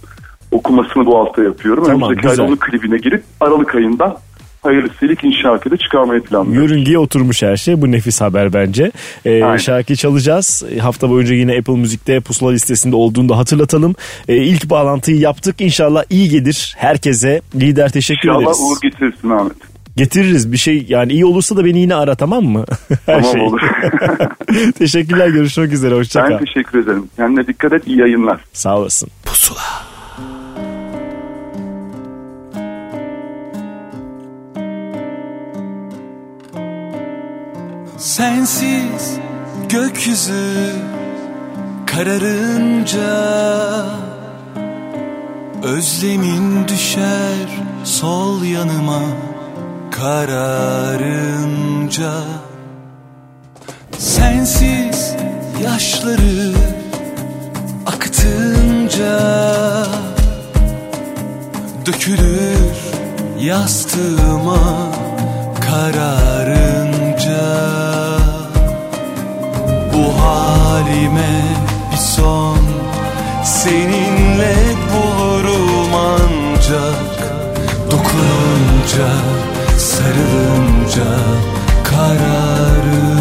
Okumasını bu hafta yapıyorum. Tamam, Önümüzdeki ayda onun klibine girip Aralık ayında hayırlısıyla ikinci şarkıyı da çıkarmayı planlıyorum. Yörüngeye oturmuş her şey. Bu nefis haber bence. Ee, Aynen. şarkıyı çalacağız. Hafta boyunca yine Apple Müzik'te pusula listesinde olduğunu da hatırlatalım. Ee, ilk bağlantıyı yaptık. İnşallah iyi gelir herkese. Lider teşekkür İnşallah ederiz. uğur getirsin Ahmet. Getiririz bir şey yani iyi olursa da beni yine ara tamam mı? her Tamam şey. olur. Teşekkürler görüşmek üzere hoşça ben teşekkür ederim. Kendine dikkat et. iyi yayınlar. Sağ olasın. Pusula. Sensiz gökyüzü kararınca Özlemin düşer sol yanıma kararınca. Sensiz yaşları aktınca Dökülür yastığıma kararınca halime bir son. Seninle bulurum ancak Dokununca, sarılınca, kararınca.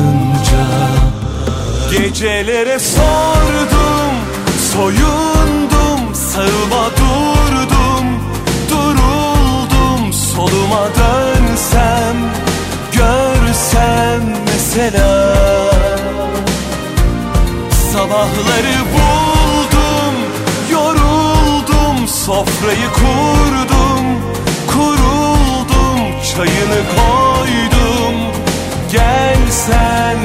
Gecelere sordum, soyundum, sağıma durdum. Duruldum, soluma dönsem, görsem mesela Sabahları buldum, yoruldum, sofrayı kurdum, kuruldum, çayını koydum, gel sen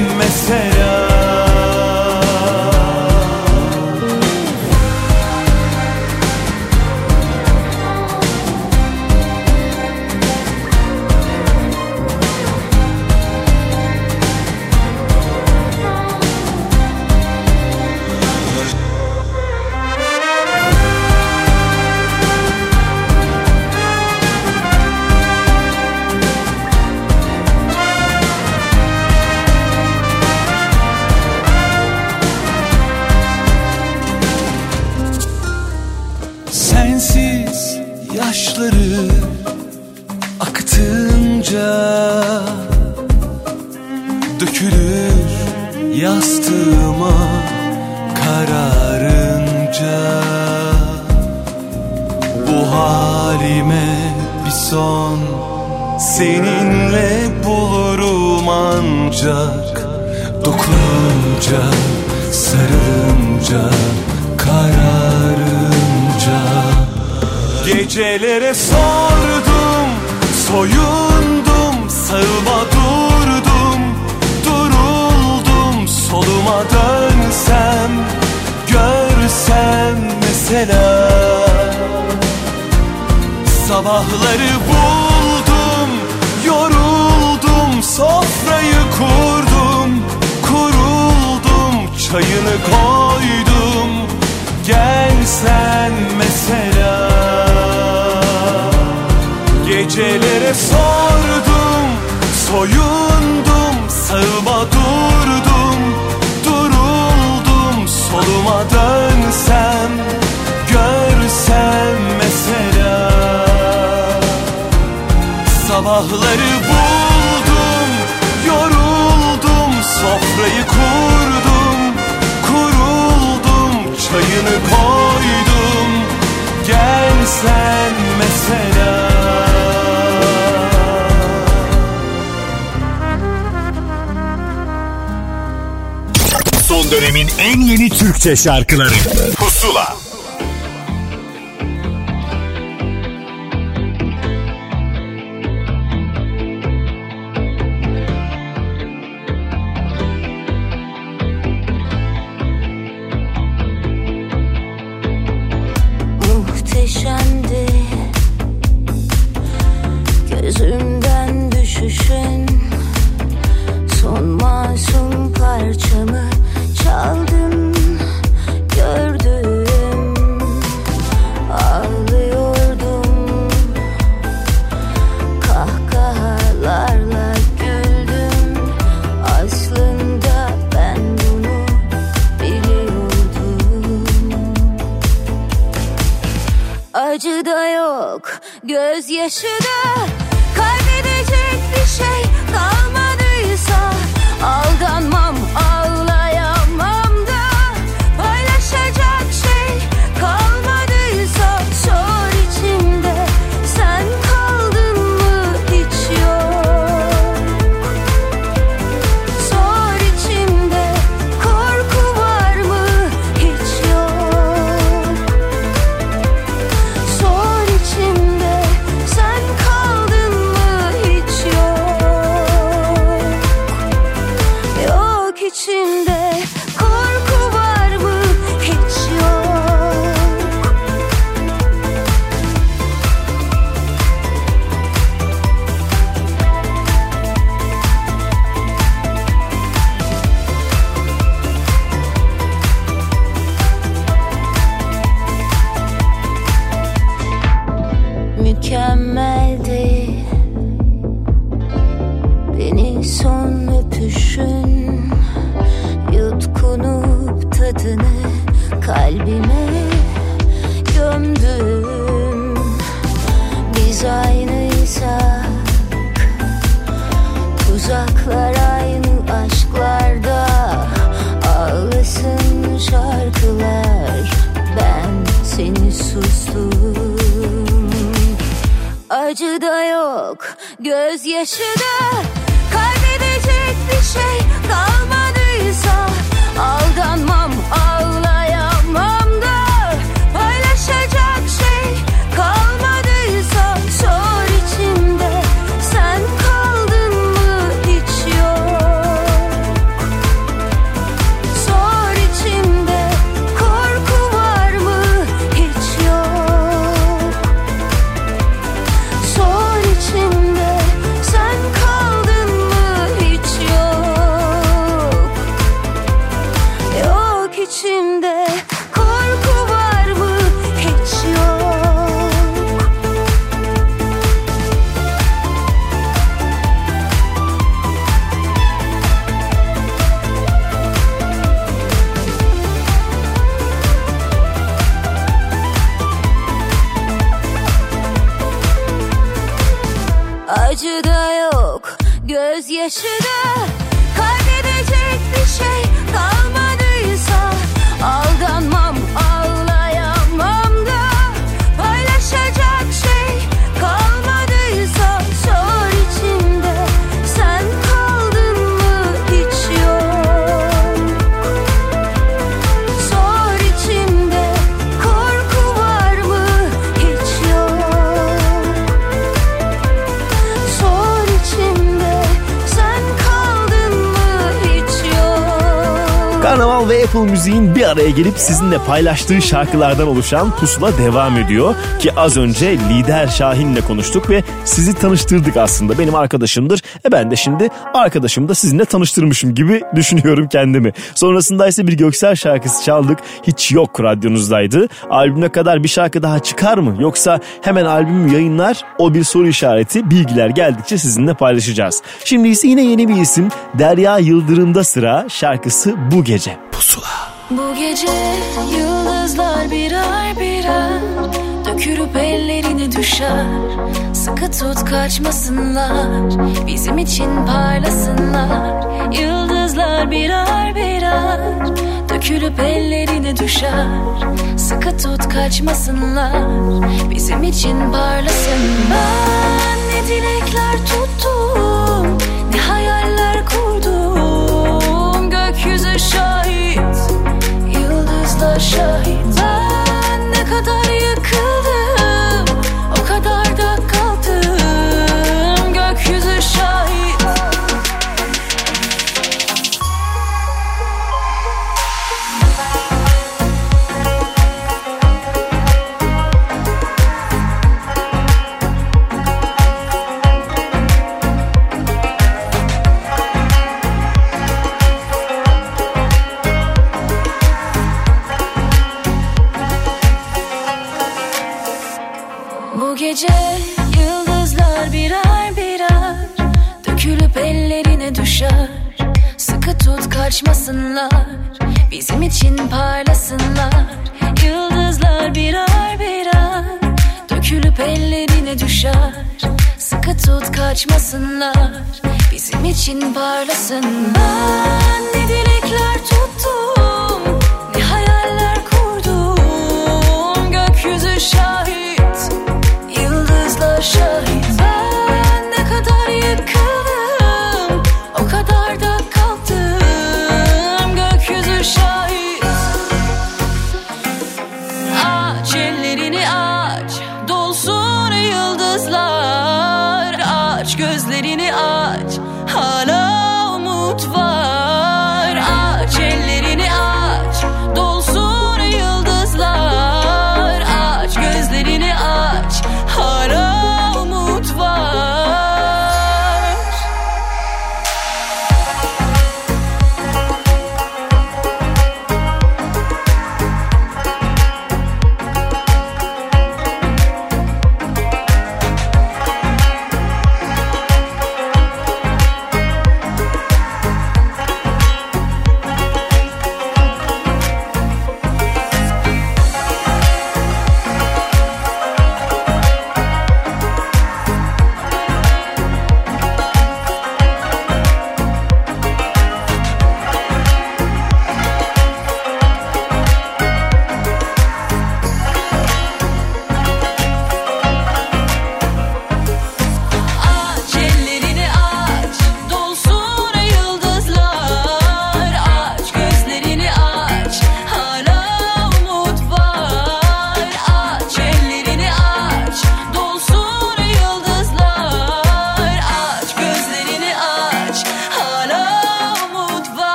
şarkıları. acı da yok gözyaşı da. Kaybedecek bir şey kalmadıysa aldanmam Gözyaşı da Apple Müziğin bir araya gelip sizinle paylaştığı şarkılardan oluşan pusula devam ediyor. Ki az önce lider Şahin'le konuştuk ve sizi tanıştırdık aslında. Benim arkadaşımdır. E ben de şimdi arkadaşımı da sizinle tanıştırmışım gibi düşünüyorum kendimi. Sonrasında ise bir Göksel şarkısı çaldık. Hiç yok radyonuzdaydı. Albüme kadar bir şarkı daha çıkar mı? Yoksa hemen albümü yayınlar o bir soru işareti bilgiler geldikçe sizinle paylaşacağız. Şimdi ise yine yeni bir isim Derya Yıldırım'da sıra şarkısı Bu Gece. Pusula. Bu gece yıldızlar birer birer Dökülüp ellerine düşer. Sıkı tut kaçmasınlar. Bizim için parlasınlar Yıldızlar birer birer Dökülüp ellerine düşer. Sıkı tut kaçmasınlar. Bizim için parlasınlar Ben ne dilekler tuttum Ne hayaller kurdum. Gökyüzü şahit Yıldızlar şahit. Ben tut kaçmasınlar Bizim için parlasınlar. Yıldızlar birer birer Dökülüp ellerine düşer. Sıkı tut kaçmasınlar. Bizim için parlasınlar. Ben ne dilekler tuttum Ne hayaller kurdum. Gökyüzü şahit Yıldızlar şahit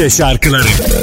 Türkçe şarkıları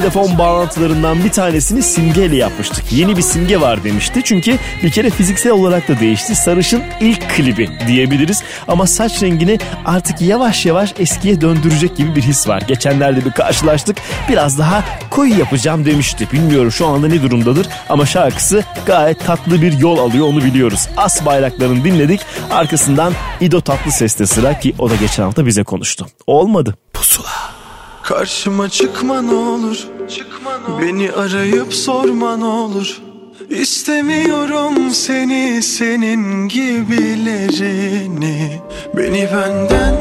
telefon bağlantılarından bir tanesini simgeyle yapmıştık. Yeni bir simge var demişti. Çünkü bir kere fiziksel olarak da değişti. Sarış'ın ilk klibi diyebiliriz. Ama saç rengini artık yavaş yavaş eskiye döndürecek gibi bir his var. Geçenlerde bir karşılaştık. Biraz daha koyu yapacağım demişti. Bilmiyorum şu anda ne durumdadır ama şarkısı gayet tatlı bir yol alıyor onu biliyoruz. As bayraklarını dinledik. Arkasından İdo Tatlı Ses'te sıra ki o da geçen hafta bize konuştu. Olmadı. Karşıma çıkma ne olur. Beni arayıp sorma ne olur. İstemiyorum seni senin gibilerini. Beni benden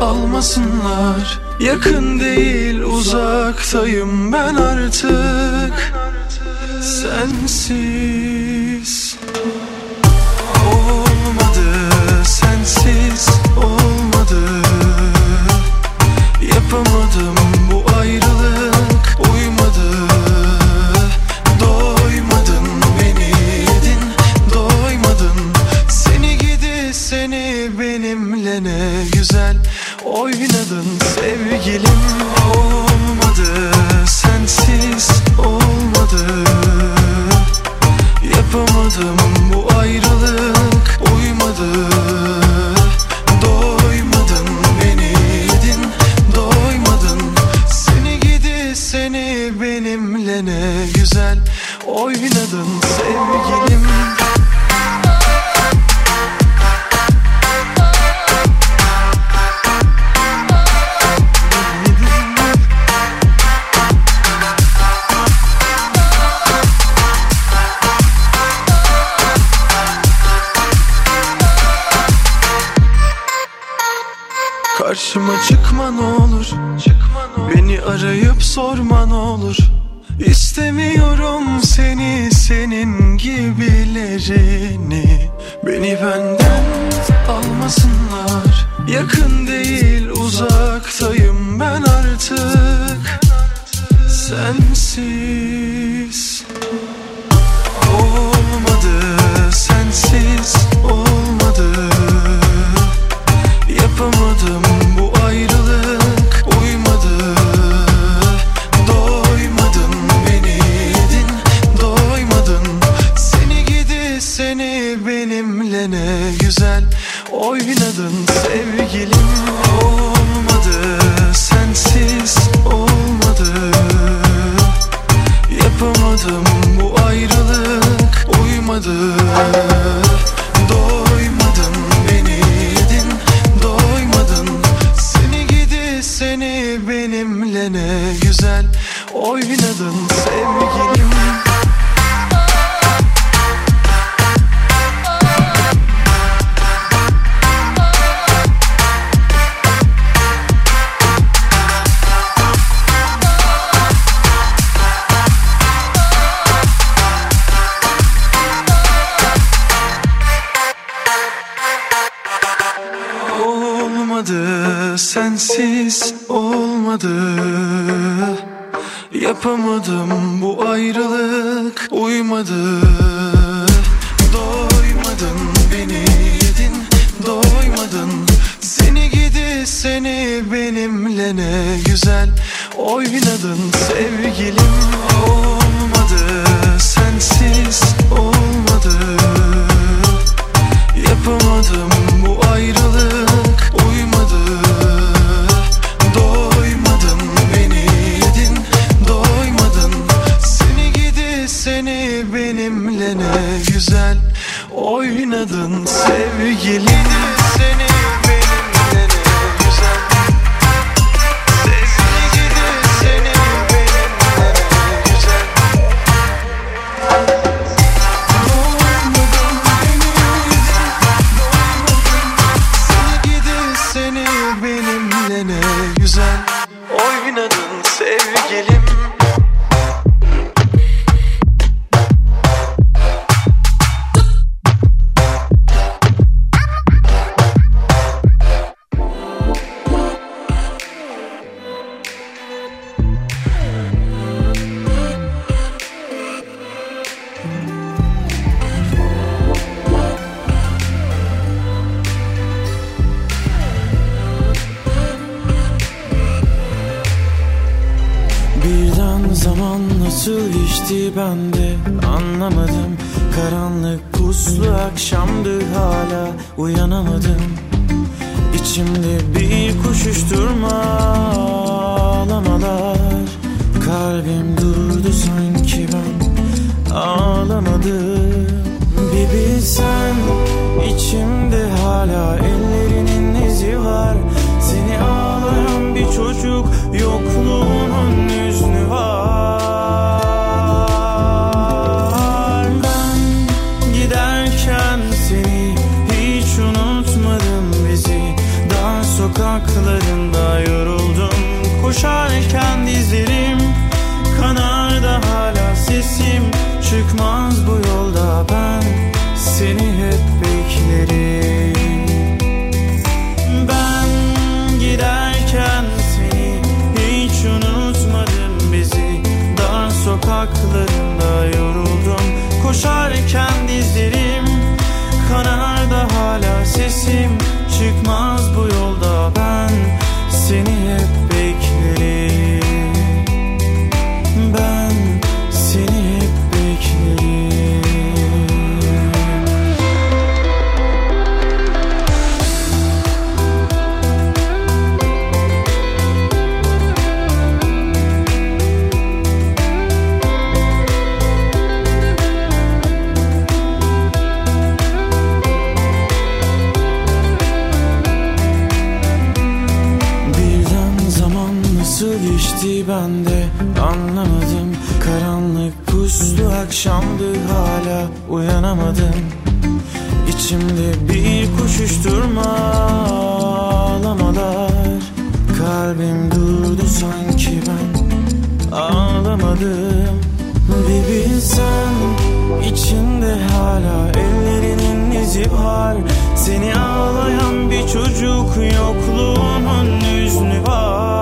almasınlar. Yakın değil uzaktayım ben artık. Sensiz lentement Zaman nasıl geçti ben de anlamadım. Karanlık puslu akşamdı hala uyanamadım. İçimde bir koşuşturma ağlamalar. Kalbim durdu sanki ben ağlamadım. Bir bilsen içimde hala ellerinin izi var çocuk yokluğunun hüznü var. Ben giderken seni hiç unutmadım bizi. Dar sokaklarında yoruldum. Koşarken dizi sesim çıkmaz akşamdı hala uyanamadım. İçimde bir koşuşturma ağlamalar. Kalbim durdu sanki ben ağlamadım. Bir bilsen içinde hala ellerinin izi var. Seni ağlayan bir çocuk yokluğumun hüznü var.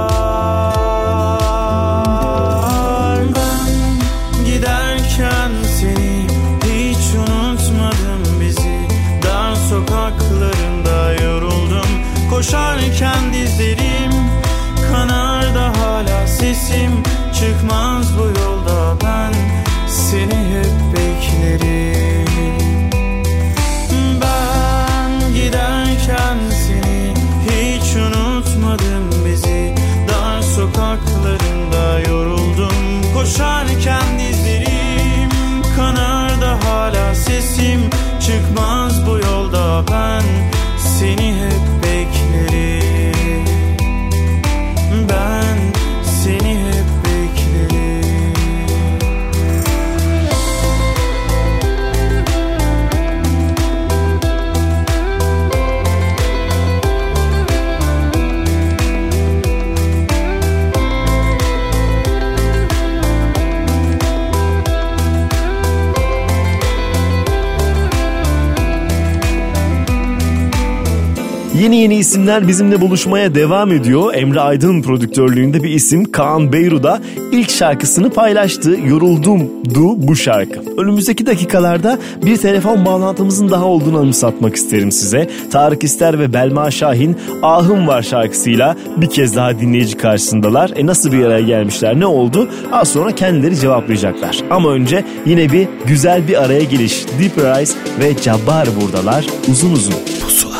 Yeni yeni isimler bizimle buluşmaya devam ediyor. Emre Aydın prodüktörlüğünde bir isim Kaan Beyru'da ilk şarkısını paylaştı. Yoruldum du bu şarkı. Önümüzdeki dakikalarda bir telefon bağlantımızın daha olduğunu anımsatmak isterim size. Tarık İster ve Belma Şahin Ahım Var şarkısıyla bir kez daha dinleyici karşısındalar. E nasıl bir araya gelmişler ne oldu? Az sonra kendileri cevaplayacaklar. Ama önce yine bir güzel bir araya geliş. Deep Rise ve Cabbar buradalar uzun uzun. Pusula.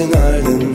in Ireland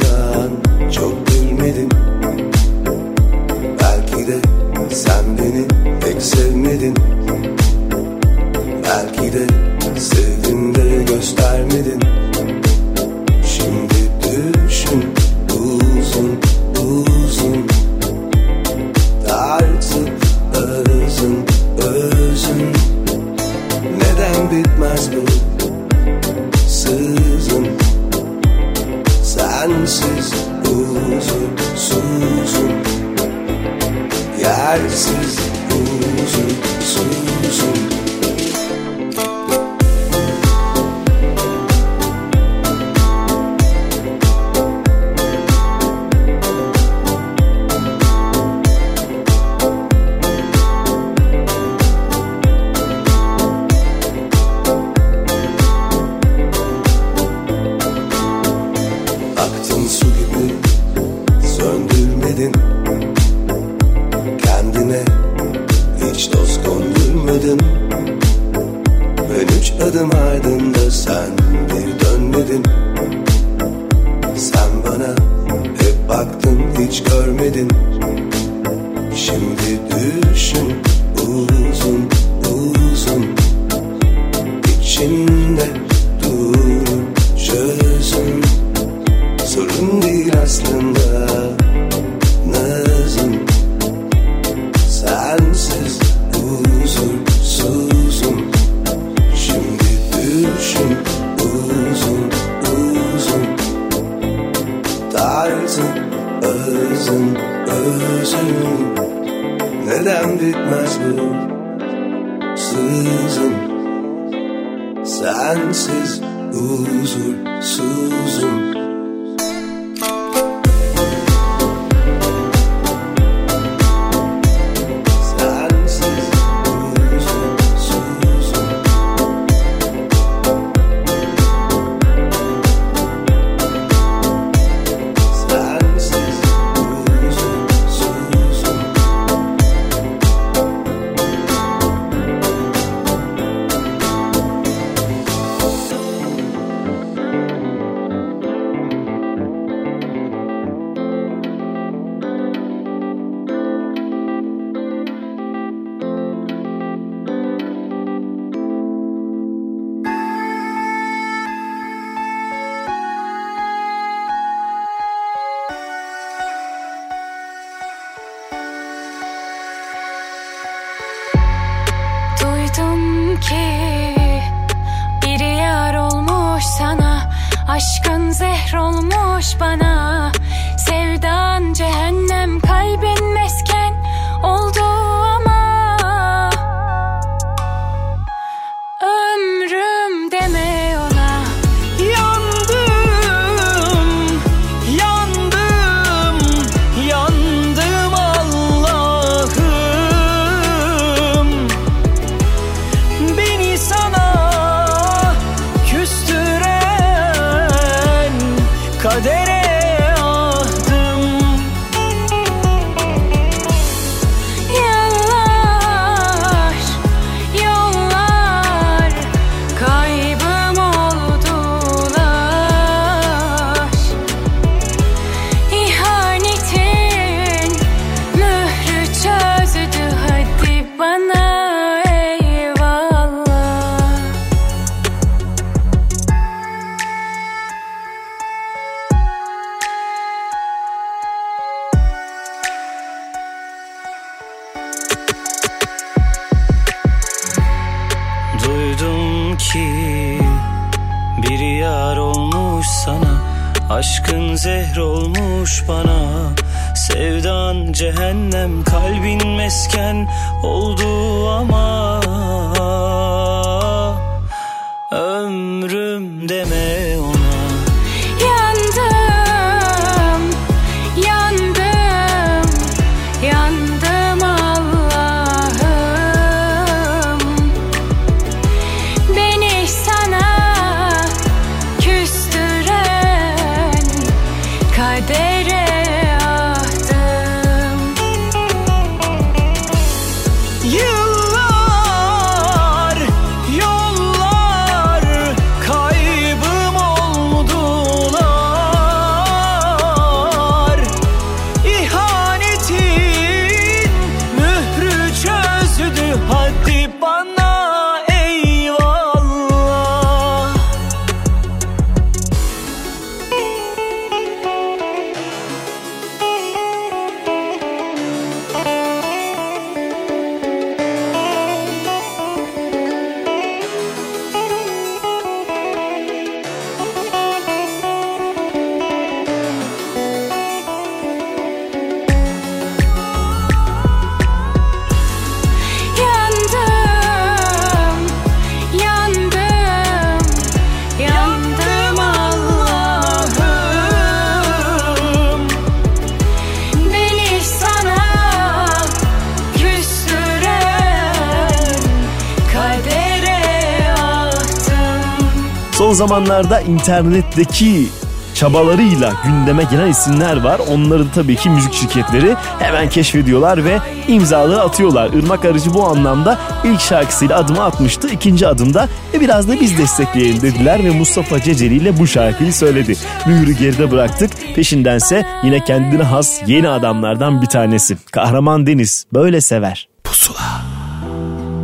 zamanlarda internetteki çabalarıyla gündeme gelen isimler var. Onları da tabii ki müzik şirketleri hemen keşfediyorlar ve imzaları atıyorlar. Irmak Arıcı bu anlamda ilk şarkısıyla adımı atmıştı. İkinci adımda e biraz da biz destekleyelim dediler ve Mustafa Ceceli ile bu şarkıyı söyledi. Mühürü geride bıraktık. Peşindense yine kendine has yeni adamlardan bir tanesi. Kahraman Deniz böyle sever.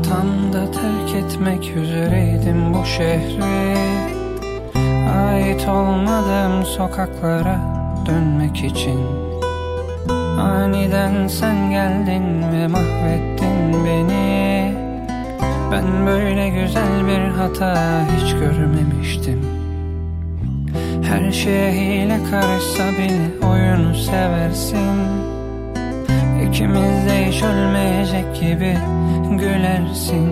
Tam da terk etmek üzereydim bu şehri Ait olmadığım sokaklara dönmek için. Aniden sen geldin ve mahvettin beni. Ben böyle güzel bir hata hiç görmemiştim. Her şeye hile karışsa bile oyunu seversin. İkimiz de hiç ölmeyecek gibi gülersin.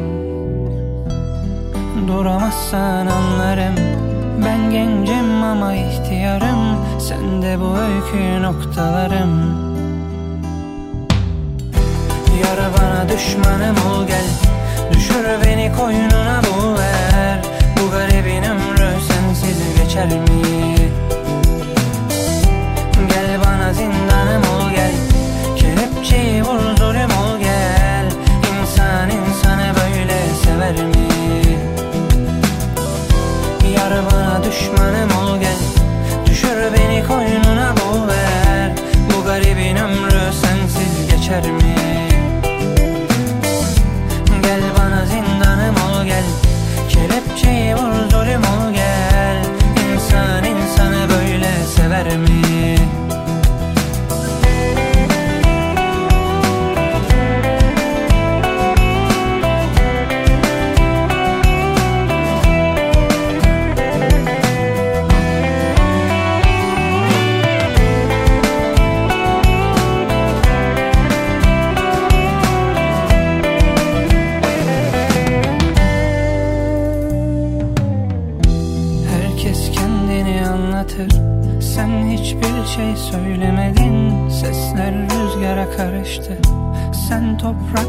Duramazsan anlarım Ben gencim ama ihtiyarım. Sen de bu öykü noktalarım. Yar bana düşmanım ol gel. Düşür beni koynuna bu ver. Bu garibin ömrü sensiz geçer mi? Sen topraktın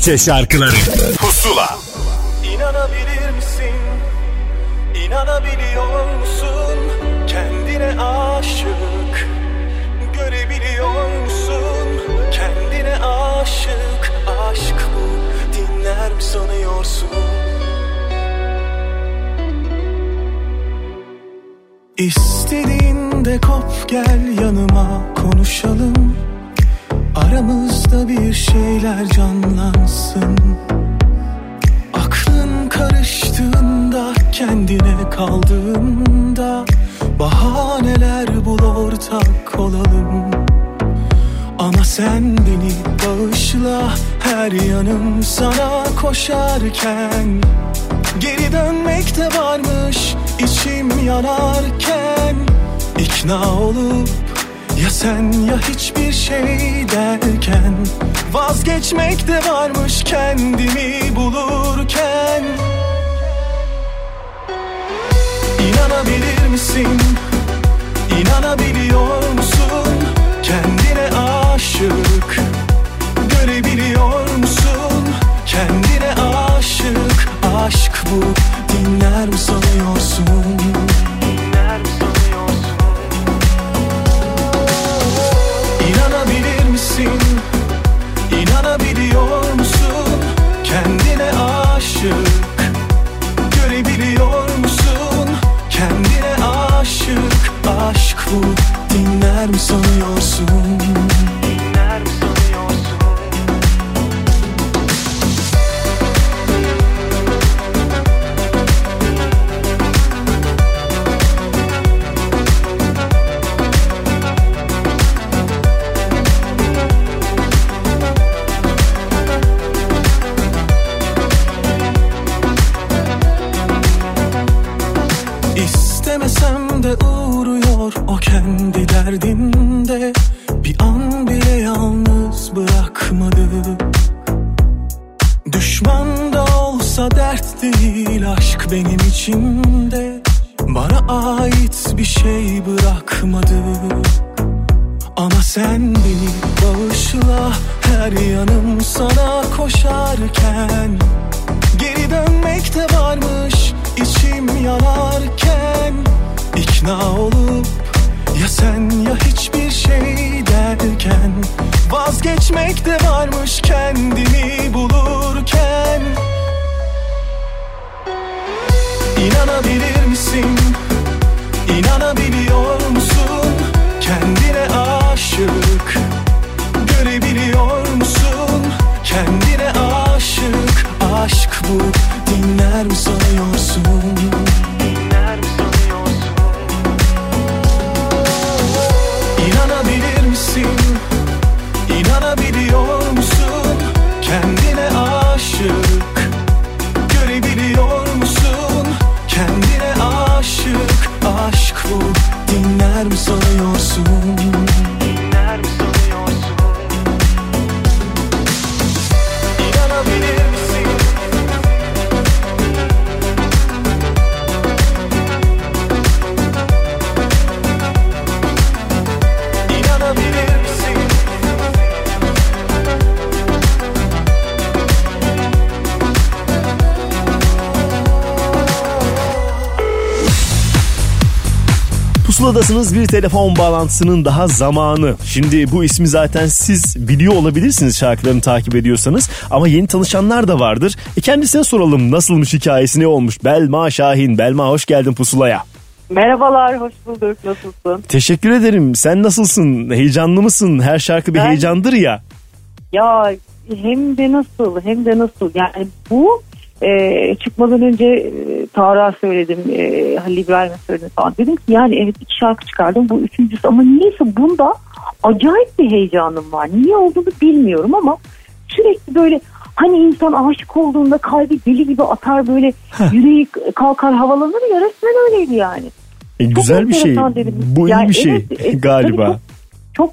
Türkçe şarkıları Pusula İnanabilir misin? İnanabiliyor musun? Kendine aşık Görebiliyor musun? Kendine aşık Aşk bu dinler mi sanıyorsun? İstediğinde kop gel yanıma konuşalım Aramızda bir şeyler canlansın. Aklın karıştığında kendine kaldığında Bahaneler bul ortak olalım. Ama sen beni bağışla her yanım sana koşarken. Geri dönmek de varmış içim yanarken. İkna olup ya sen ya hiçbir şey derken Vazgeçmek de varmış kendimi bulurken İnanabilir misin? İnanabiliyor musun? Kendine aşık Görebiliyor musun? Kendine aşık Aşk bu dinler mi sanıyorsun? Misin? İnanabiliyor musun? Kendine aşık Görebiliyor musun? Kendine aşık Aşk bu dinler mi sanıyorsun? Telefon bağlantısının daha zamanı. Şimdi bu ismi zaten siz biliyor olabilirsiniz şarkılarını takip ediyorsanız. Ama yeni tanışanlar da vardır. E kendisine soralım nasılmış hikayesi ne olmuş? Belma Şahin. Belma hoş geldin Pusula'ya. Merhabalar, hoş bulduk. Nasılsın? Teşekkür ederim. Sen nasılsın? Heyecanlı mısın? Her şarkı bir Ben- heyecandır ya. Ya hem de nasıl, hem de nasıl. Yani bu e, çıkmadan önce e, Tarık'a söyledim, e, Halil İbrahim'e söyledim falan. Dedim ki yani evet iki şarkı çıkardım bu üçüncüsü ama niyeyse bunda acayip bir heyecanım var. Niye olduğunu bilmiyorum ama sürekli böyle hani insan aşık olduğunda kalbi deli gibi atar böyle yüreği kalkar havalanır ya resmen öyleydi yani. E, güzel bir şey. dedim. Bu iyi Yani bir şey evet, e, galiba. tabii Çok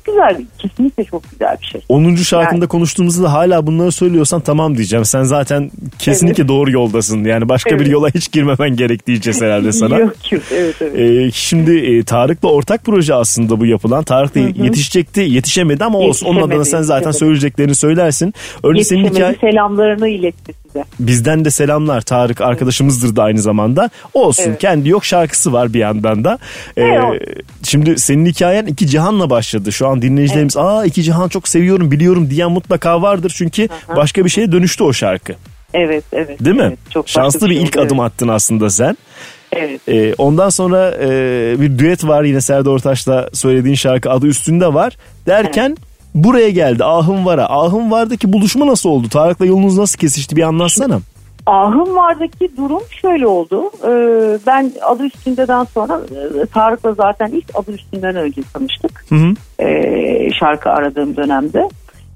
güzel kesinlikle çok güzel bir şey. 10. şarkında konuştuğumuzda hala bunları söylüyorsan tamam diyeceğim. Sen zaten kesinlikle doğru yoldasın. Yani başka bir Evet. yola hiç girmemen gerek diyeceğiz herhalde sana. Yok yok evet evet. Ee, şimdi e, Tarık'la ortak proje aslında bu yapılan. Tarık da yetişecekti, yetişemedi ama olsun. Onun adına sen zaten söyleyeceklerini söylersin. Önce senin hikaye... selamlarını iletti size. Bizden de selamlar. Tarık arkadaşımızdır da aynı zamanda. Olsun Evet. kendi yok şarkısı var bir yandan da. Ee, Evet. şimdi senin hikayen iki cihanla başladı. Şu an dinleyicilerimiz aa iki cihan çok seviyorum biliyorum diyen mutlaka vardır. Çünkü başka bir şeye dönüştü o şarkı. Evet evet. Değil mi? Evet, çok Şanslı bir şey ilk oldu, adım evet. attın aslında sen. Evet. Ee, ondan sonra e, bir düet var yine Serdar Ortaç'la söylediğin şarkı adı üstünde var. Derken buraya geldi Ahım Var'a. Ahım Var'daki buluşma nasıl oldu? Tarık'la yolunuz nasıl kesişti bir anlatsana. Ahım vardaki durum şöyle oldu. Ee, ben adı üstündeden sonra e, Tarık'la zaten ilk adı üstünden önce tanıştık. Hı hı. Ee, şarkı aradığım dönemde.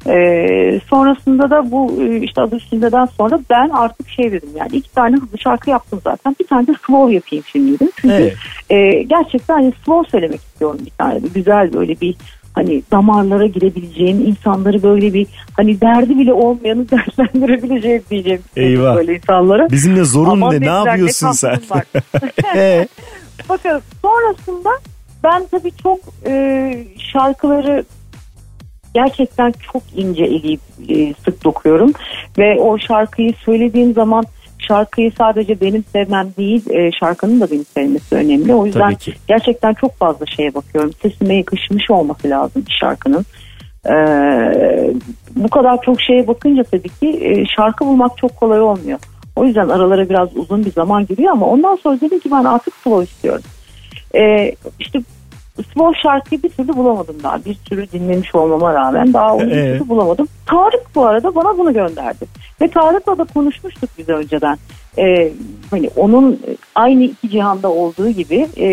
Ee, sonrasında da bu e, işte adı üstündeden sonra ben artık şey dedim yani iki tane hızlı şarkı yaptım zaten. Bir tane de slow yapayım şimdi dedim. Çünkü Evet. e, gerçekten hani slow söylemek istiyorum bir tane. Güzel böyle bir hani damarlara girebileceğim insanları böyle bir hani derdi bile olmayanı dertlendirebileceğim diyeceğim. Eyvah. Böyle insanlara. Bizimle zorun Aman ne? Ne yapıyorsun sen? tatlım var. Ee, Bakalım sonrasında ben tabii çok e, şarkıları gerçekten çok ince eleyip e, sık dokuyorum ve o şarkıyı söylediğim zaman şarkıyı sadece benim sevmem değil e, şarkının da beni sevmesi önemli. O yüzden gerçekten çok fazla şeye bakıyorum. Sesime yakışmış olması lazım şarkının. E, bu kadar çok şeye bakınca tabii ki e, şarkı bulmak çok kolay olmuyor. O yüzden aralara biraz uzun bir zaman giriyor ama ondan sonra dedim ki ben artık slow istiyorum. E, işte slow şarkıyı bir türlü bulamadım daha. Bir sürü dinlemiş olmama rağmen daha onu bir türlü bulamadım. Tarık bu arada bana bunu gönderdi. Ve Tarık'la da konuşmuştuk biz önceden. Ee, hani onun aynı iki cihanda olduğu gibi e,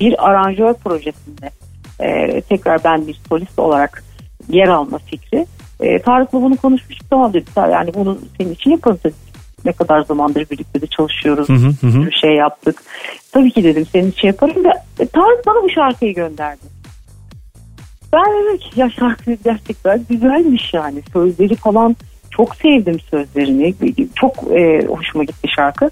bir aranjör projesinde e, tekrar ben bir solist olarak yer alma fikri. E, Tarık'la bunu konuşmuştuk tamam dedi. Yani bunu senin için dedik. Ne kadar zamandır birlikte de çalışıyoruz. Hı hı hı. Bir şey yaptık. Tabii ki dedim senin için yaparım ve e, Tarık bana bu şarkıyı gönderdi. Ben dedim ki ya şarkı gerçekten güzelmiş yani. Sözleri falan çok sevdim sözlerini. Çok e, hoşuma gitti şarkı.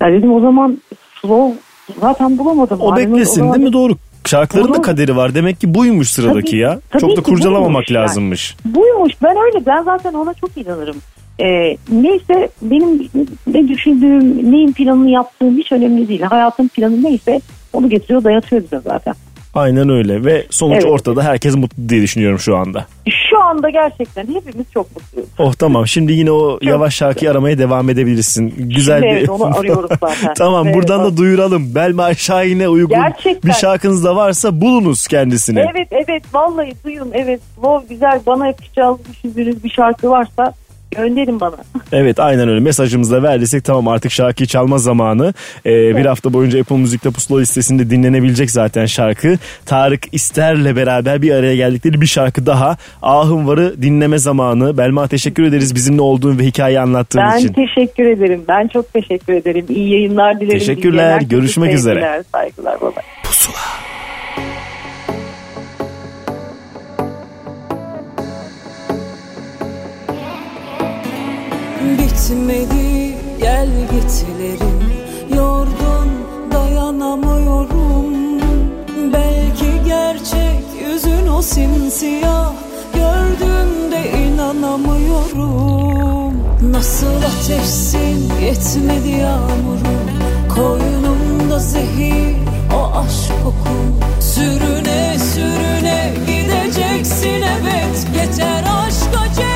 Ya dedim o zaman slow zaten bulamadım. o beklesin zaman- değil mi? Doğru. Şarkıların da kaderi var. Demek ki buymuş sıradaki Tabii- ya. tabii Çok da kurcalamamak buymuş yani. lazımmış. Buymuş ben öyle ben zaten ona çok inanırım. Ee, neyse benim ne düşündüğüm neyin planını yaptığım hiç önemli değil. Hayatın planı neyse onu getiriyor dayatıyor bize zaten. Aynen öyle ve sonuç Evet. ortada herkes mutlu diye düşünüyorum şu anda. Şu anda gerçekten hepimiz çok mutluyuz. Oh tamam şimdi yine o yavaş şarkıyı aramaya devam edebilirsin. Güzel Şimdi bir... evet, onu arıyoruz zaten. tamam Evet, buradan da bak. duyuralım. Belma Şahin'e uygun Gerçekten. bir şarkınız da varsa bulunuz kendisini. Evet evet vallahi duyun evet slow güzel bana yakışacağını düşündüğünüz bir şarkı varsa gönderin bana. Evet aynen öyle mesajımızı da verdiysek tamam artık şarkıyı çalma zamanı. Ee, Bir hafta boyunca Apple Müzik'te pusula listesinde dinlenebilecek zaten şarkı. Tarık İster'le beraber bir araya geldikleri bir şarkı daha. Ahım Var'ı dinleme zamanı. Belma teşekkür ederiz bizimle olduğun ve hikayeyi anlattığın Ben için. teşekkür ederim. Ben çok teşekkür ederim. İyi yayınlar dilerim. Teşekkürler, görüşmek üzere. Saygılar. Bye bye. Bitmedi gel gitlerim Yordun dayanamıyorum. Belki gerçek yüzün o simsiyah. Gördüğümde inanamıyorum. Nasıl ateşsin yetmedi yağmurum Koynumda zehir o aşk kokun Sürüne sürüne gideceksin evet. Yeter aşka cellat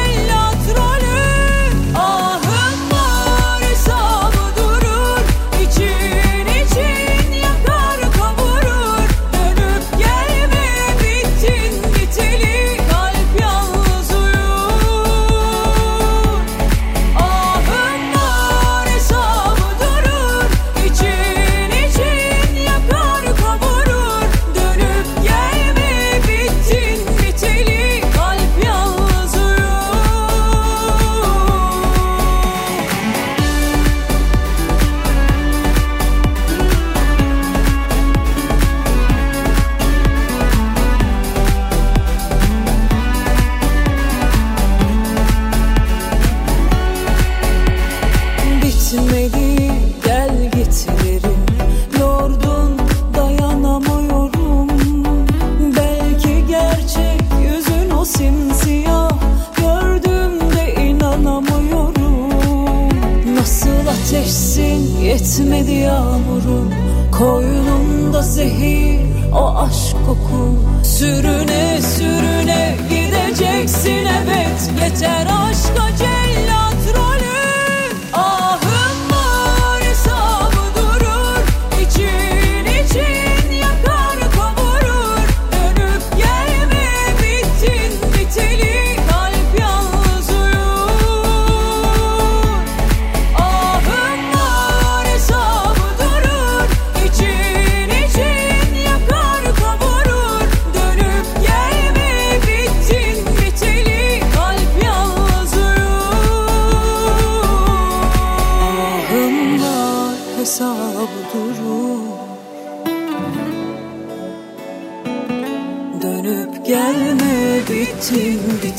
bitmedi yağmurum Koynumda zehir. O aşk koku Sürüne sürüne gideceksin. Evet Yeter aşka cellat.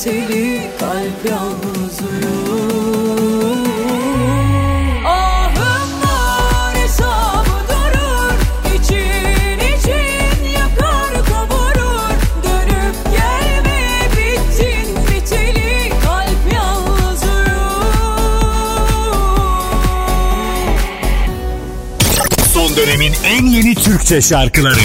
çekeli kalp yalnızlığım Son dönemin en yeni Türkçe şarkıları.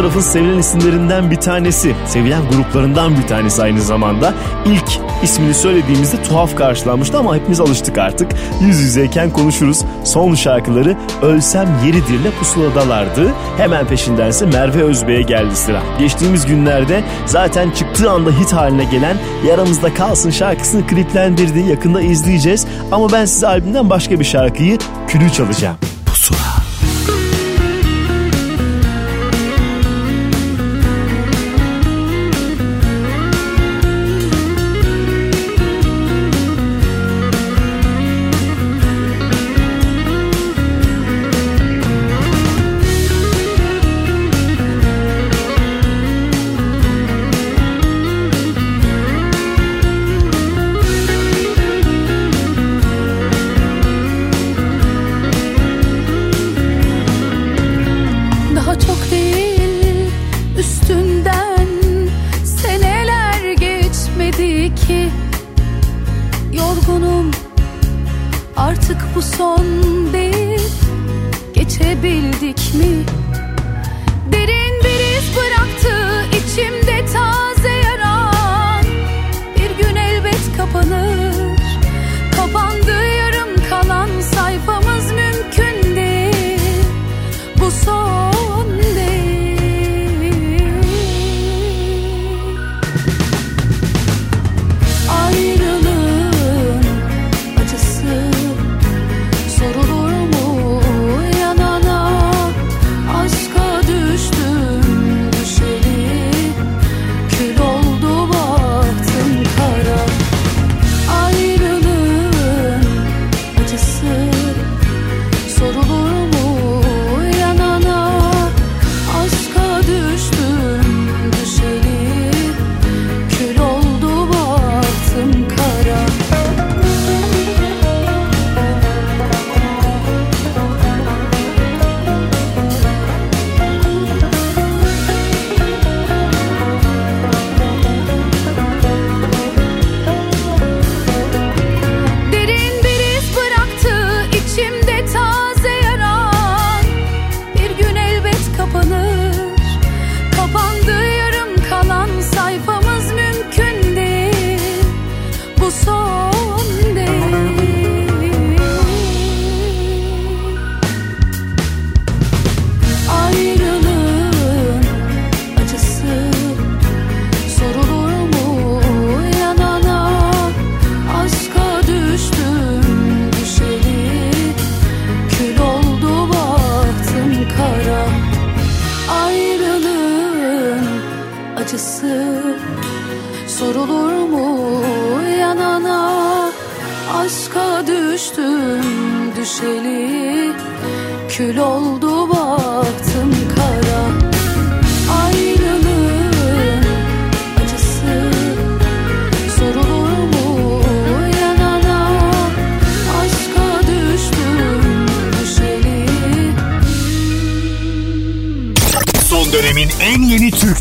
tarafın sevilen isimlerinden bir tanesi. Sevilen gruplarından bir tanesi aynı zamanda. İlk ismini söylediğimizde tuhaf karşılanmıştı ama hepimiz alıştık artık. Yüz yüzeyken konuşuruz. Son şarkıları Ölsem Yeridir'le pusuladalardı. Hemen peşindense Merve Özbey'e geldi sıra. Geçtiğimiz günlerde zaten çıktığı anda hit haline gelen Yaramızda Kalsın şarkısını kliplendirdi. Yakında izleyeceğiz. Ama ben size albümden başka bir şarkıyı külü çalacağım.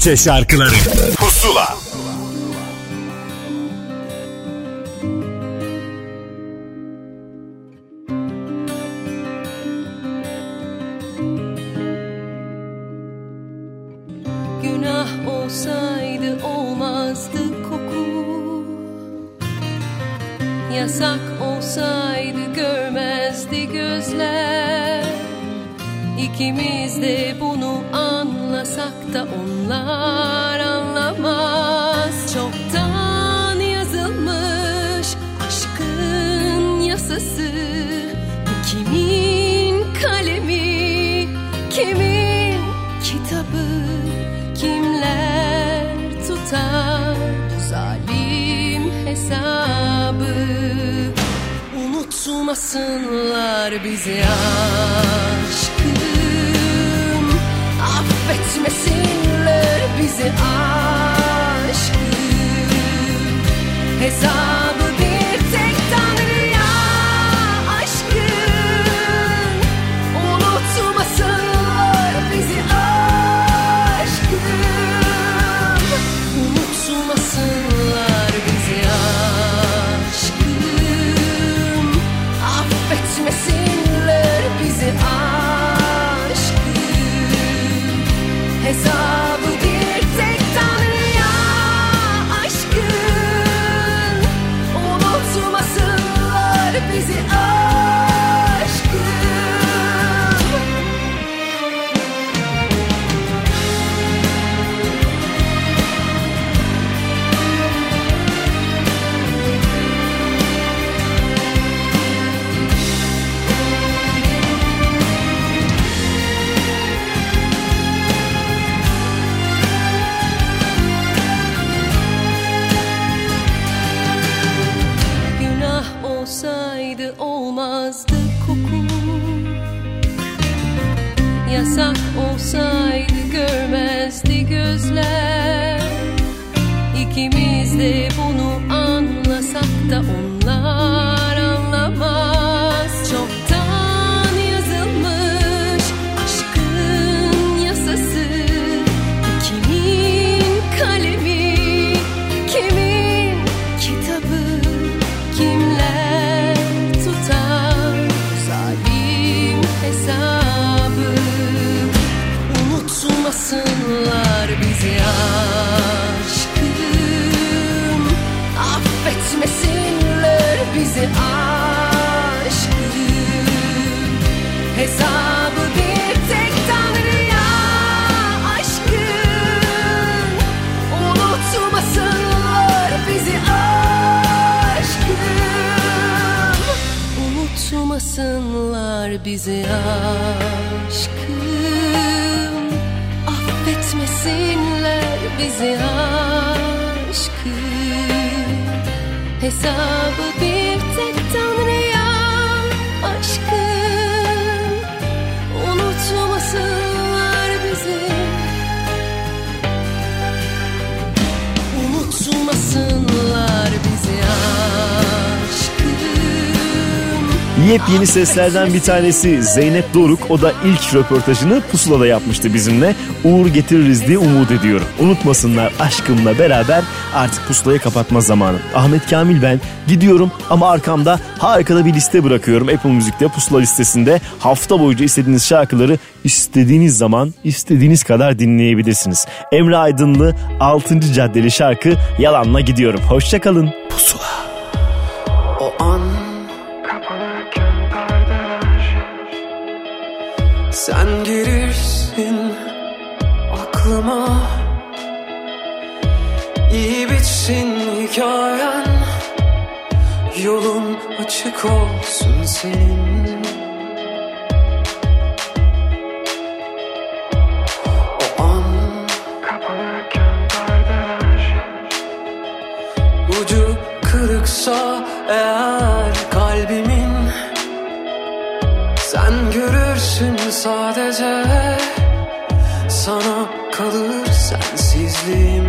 Türkçe şarkıları. Bırakmasınlar bizi aşkım. Affetmesinler bizi aşkım. Hesap seslerden bir tanesi Zeynep Doruk. O da ilk röportajını Pusula'da yapmıştı bizimle. Uğur getiririz diye umut ediyorum. Unutmasınlar aşkımla beraber artık Pusula'yı kapatma zamanı. Ahmet Kamil ben gidiyorum ama arkamda harika da bir liste bırakıyorum. Apple Müzik'te Pusula listesinde hafta boyunca istediğiniz şarkıları istediğiniz zaman istediğiniz kadar dinleyebilirsiniz. Emre Aydınlı 6. caddeli şarkı Yalanla gidiyorum. Hoşçakalın. Pusula. O an Sen girirsin aklıma. İyi bitsin hikayen. Yolun açık olsun senin. O an Ucu kırıksa eğer sadece Sana kalır sensizliğim